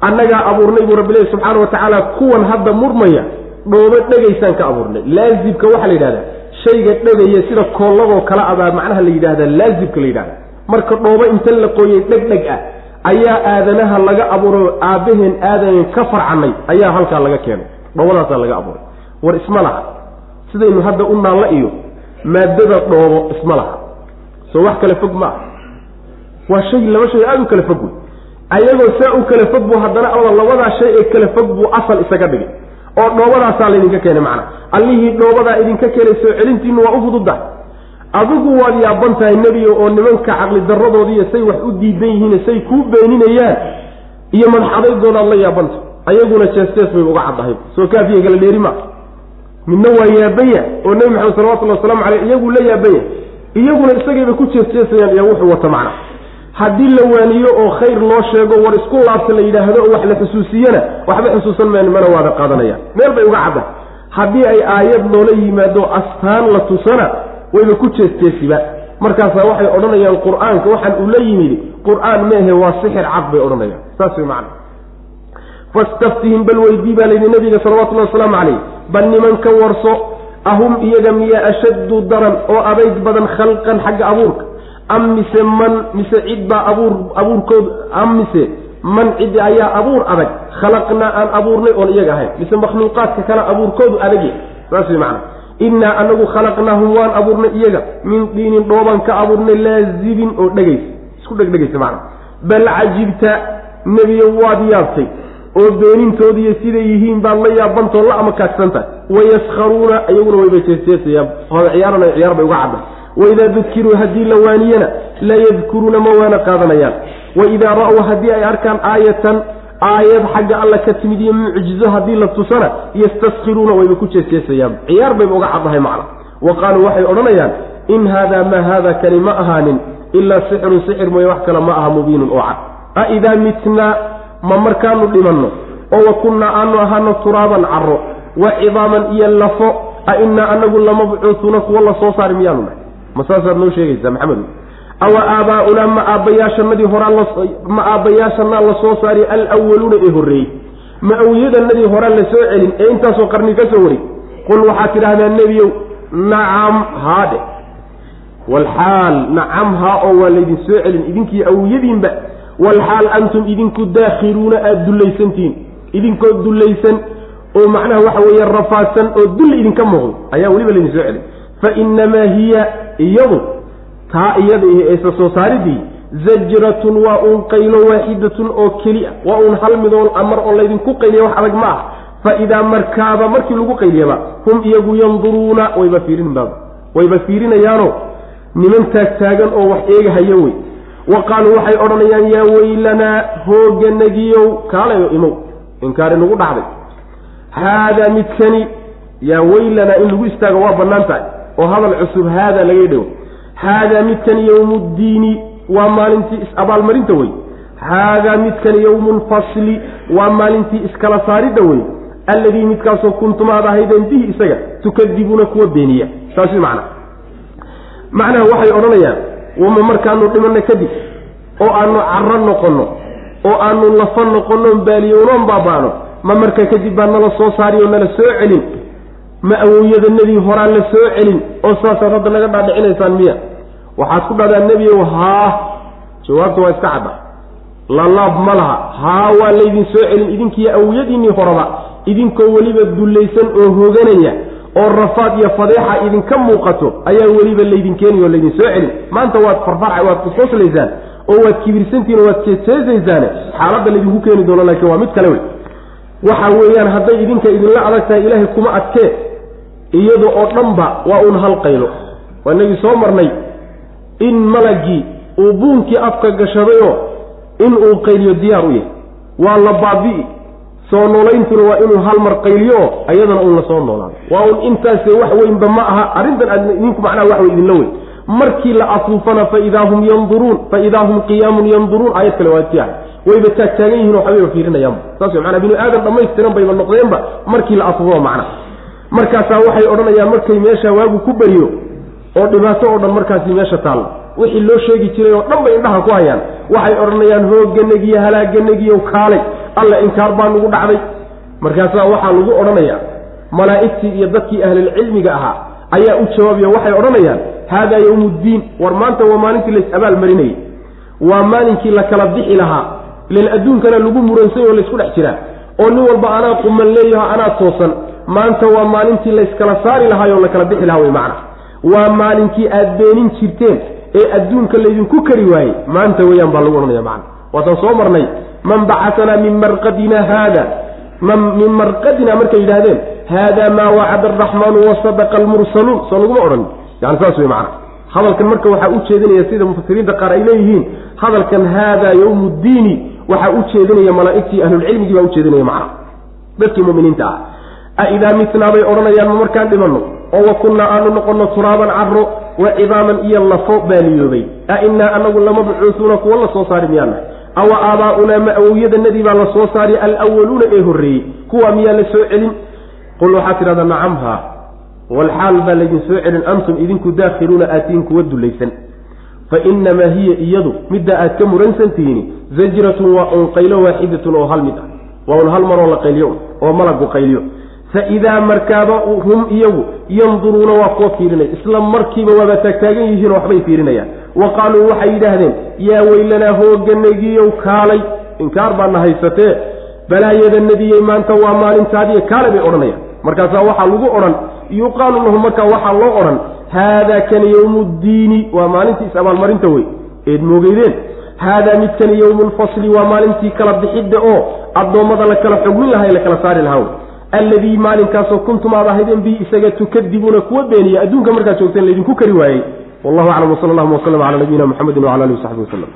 Annagaa abuurnay buu rabbi lehi subxaana wa tacaala kuwan hadda murmaya dhoobo dhegaysaan ka abuurnay. Laazibka waxaa la yidhahdaa shayga dhegaya sida koolladoo kale abaa macnaha la yidhahdaa laazibka la yidhahda marka dhoobo inta la qoyay dhegdheg ah ayaa aadanaha laga abuuray aabbaheen aadanen ka farcanay ayaa halkaa laga keenay. Dhoobadaasaa laga abuuray. War isma laha. Sidaynu hadda u naalla iyo maadada dhoobo isma laha. Soo wax kale fog ma ah waa shay laba shay aada u kala fog wey ayagoo saa u kala fog buu haddana alla labadaa shay ee kala fog buu asal isaga dhigay. Oo dhoobadaasaa laydinka keenay macna allihii dhoobadaa idinka keenay soo celintiinu waa u fududdahay adigu waad yaaban tahay nebiga oo nimanka caqli darradoodiiyo say wax u diidan yihiin say kuu beeninayaan iyo madaxadaydoodaad la yaabanta ayaguna jees-jees bay uga caddahay. Soo kaafiya kala dheeri maa midna waa yaabanya oo nebi maxamed salawatullhi wasalaamu caleyh iyaguu la yaabanya iyaguna isagayba ku jees-jeesayaan iyo wuxuu wata macna haddii la waaniyo oo khayr loo sheego war isku laabta la yidhaahdo oo wax la xusuusiyana waxba xusuusan maan mana waada qaadanayaan meel bay uga cadda haddii ay aayad loola yimaado astaan la tusana wayba ku jeesjeesiba markaasaa waxay odhanayaan qur'aanka waxaan uu la yimid qur'aan meehe waa sixir cad bay odhanayaan. Saas way macana fastaftihim bal weydii baa layidhi nabiga salawatullahi wasalaamu calayh bal nimanka warso ahum iyaga miya ashaddu daran oo adayg badan khalqan xagga abuurka am mise man mise cid baa abuur abuurkood am mise man cidi ayaa abuur adag khalaqnaa aan abuurnay oon iyaga ahayn mise makhluuqaadka kale abuurkoodu adagya saas way macana innaa anagu khalaqnaahum waan abuurnay iyaga min diinin dhoobaan ka abuurnay laazibin oo dhegaysa isku dhegdhegaysa macana bal cajibta nebiyo waad yaabtay oo beenintoodiiyo siday yihiin baad la yaabantoo la amakaagsantahay wayaskharuuna iyaguna wayba jeesjeesayaan hooda ciyaarana ciyaar bay uga cadda. Waidaa dukiruu haddii la waaniyana la yadkuruuna ma waana qaadanayaan. Waidaa ra-w haddii ay arkaan aayatan aayad xagga alla ka timid iyo mucjizo haddii la tusana yastaskiruuna wayba ku jeesjeesayaan ciyaar bayba uga caddahay macna. Wa qaaluu waxay odhanayaan in haadaa maa haada kani ma ahaanin ilaa sixirun sixir mooye wax kale ma aha mubiinun oo cad. A idaa mitnaa ma markaanu dhimanno oo wa kunnaa aanu ahaano turaaban caro wa cidaaman iyo lafo a innaa anagu lamabcuutuuna kuwa la soo saari miyaanu nahay. Ma saasaad noo sheegaysaa maxamedu awa aabaa-unaa ma aabbayaashanadii horaa ma aabbayaashanaa la soo saari alwaluuna ee horreeyey. Ma awliyadanadii horaa la soo celin ee intaasoo qarni ka soo waray qul waxaad tidhaahdaa nebiyow nacam haadhe walxaal nacam haa oo waa laydin soo celin idinkii awliyadiinba walxaal antum idinku daakhiluuna aada dullaysantihiin idinkoo dullaysan oo macnaha waxa weeye rafaadsan oo dulli idinka muuqdo ayaa weliba laydin soo celin fa inamaa hiya iyadu taa iyada iyo eesa soo saaridii zajratun waa uun qaylo waaxidatun oo keli a waa uun hal midoon amar oo laydinku qayliya wax adag ma ah fa idaa markaaba markii lagu qayliyaba hum iyagu yanduruuna wayba fiirin baaba wayba fiirinayaano niman taagtaagan oo wax eegahayo wey wa qaaluu waxay odhanayaan yaa weylanaa hooganagiyow kaalayo imow inkaari nagu dhacday. Haadaa midkani yaa weylanaa in lagu istaago waa bannaan tahay. Oo hadal cusub haadaa laga dhow haadaa midkani yowmuddiini waa maalintii is-abaalmarinta wey. Haadaa midkani yowmu lfasli waa maalintii iskala saaridda wey. Alladii midkaasoo kuntum aad ahaydeen bihi isaga tukadibuuna kuwa beeniya. Saas macna macnaha waxay odhanayaan wama markaanu dhimanna kadib oo aanu carro noqonno oo aanu lafa noqonnoon baaliyownoon baabaano ma marka kadib baa nala soo saari oo nala soo celin. Ma awowyadanadii horaan la soo celin oo saasaad hadda naga dhaadhicinaysaan miya. Waxaad ku dhahdaa nebiyow haa. Jawaabta waa iska cadda. Lalaab ma laha. Haa waa laydin soo celin idinkiiyo awowyadiinnii horaba idinkoo weliba dullaysan oo hoganaya oo rafaad iyo fadeexa idinka muuqato ayaa weliba laydin keenaya oo laydin soo celin. Maanta waad farfarca waad kusqoslaysaan oo waad kibirsantihin oo waad jeejeesaysaane xaaladda laydinku keeni doono laakiin waa mid kale wey. Waxa weeyaan hadday idinka idinla adag tahay ilaahay kuma adkee iyada oo dhanba waa uun hal qaylo. Waa inagii soo marnay in malagii uu buunkii afka gashadayoo in uu qayliyo diyaar u yahay. Waa la baabi'i soo noolayntuna waa inuu hal mar qayliyo ayadana uun la soo noolaado. Waa uun intaase wax weynba ma aha arrintan idinku macnaha wax wey idinla weyn. Markii la afuufana faidaa hum yanduruun faidaa hum qiyaamun yanduruun aayad kale waa tiahay wayba taagtaagan yihiin oo waxbayba fiirinayaanba. Saas manaa binu aadan dhammaystiran bayba noqdeenba markii la afuufo macna. Markaasaa waxay odhanayaan markay meesha waagu ku beriyo oo dhibaato oo dhan markaasi meesha taalla. Wixii loo sheegi jiray oo dhan bay indhaha ku hayaan. Waxay odhanayaan hooganagiyo halaaganagiyo kaalay alla inkaar baa nagu dhacday. Markaasaa waxaa lagu odhanayaa malaa'igtii iyo dadkii ahlilcilmiga ahaa ayaa u jawaabaya waxay odhanayaan haadaa yowmu ddiin war maanta waa maalintii lays abaal marinayay waa maalinkii la kala bixi lahaa ilan adduunkana lagu muransay oo laysku dhex jiraa oo nin walba anaa quman leeyaho anaa toosan. Maanta waa maalintii layskala saari lahaayoo la kala bixi lahaa wey macna. Waa maalinkii aad beenin jirteen ee adduunka laydinku kari waayey. Maanta weeyaan baa lagu odhanaya macna. Waataan soo marnay man bacasanaa min marqadina haada min marqadina markay yidhahdeen haada maa wacada araxmaanu wasadaqa almursaluun. Soo laguma odhan. Yani saas wey macana hadalkan marka waxaa u jeedinaya sida mufasiriinta qaar ay leeyihiin hadalkan haada yowmu ddiini waxaa u jeedinaya malaa'igtii ahlulcilmigii baa ujeedinaya macna. Dadkii muminiinta ah. Aidaa mitnaa bay odhanayaan ma markaan dhimanno? Oo wa kunnaa aanu noqonno turaaban carro wa cidaaman iyo lafo baaliyoobay. A innaa anagu lamabcuusuuna kuwa la soo saari miyaana awa aabaa'unaa ma awowyadanadii baa la soo saari alwaluuna ee horreeyey. Kuwaa miyaa la soo celin? Qul waxaad tidhahdaa nacamha walxaal baa laydin soo celin antum idinku daakhiluuna aatiin kuwa dulaysan. Fa inamaa hiya iyadu midda aad ka muransan tihiin zajratun waa un qaylo waaxidatun oo hal mid ah. Waa un hal maroo la qayliyo oo malagu qayliyo. Fa idaa markaaba hum iyagu yanduruuna waa kuwa fiirinaya. Isla markiiba waaba taagtaagan yihiinoo waxbay fiirinayaan wa qaaluu waxay yidhaahdeen yaa weylanaa hooganagiyow kaalay. Inkaar baana haysatee balaayadanadiyey maanta waa maalintaadiiy kaale bay odhanayaan. Markaasaa waxaa lagu odhan yuqaalu lahu markaa waxaa loo odhan haadaa kani yowmu ddiini waa maalintii is-abaalmarinta wey. Eed moogeydeen haadaa midkani yowmu lfasli waa maalintii kala bixidda oo addoommada la kala xugmin lahaa la kala saari lahaa alladii maalinkaasoo kuntum aad ahaydeen bihi isaga tukadibuuna kuwa beeniya adduunka markaad joogteen laydinku kari waayey wallahu aclam wsala allahuma waslama cala nabiyina muxamedi wcala alihi wasaxbi waslem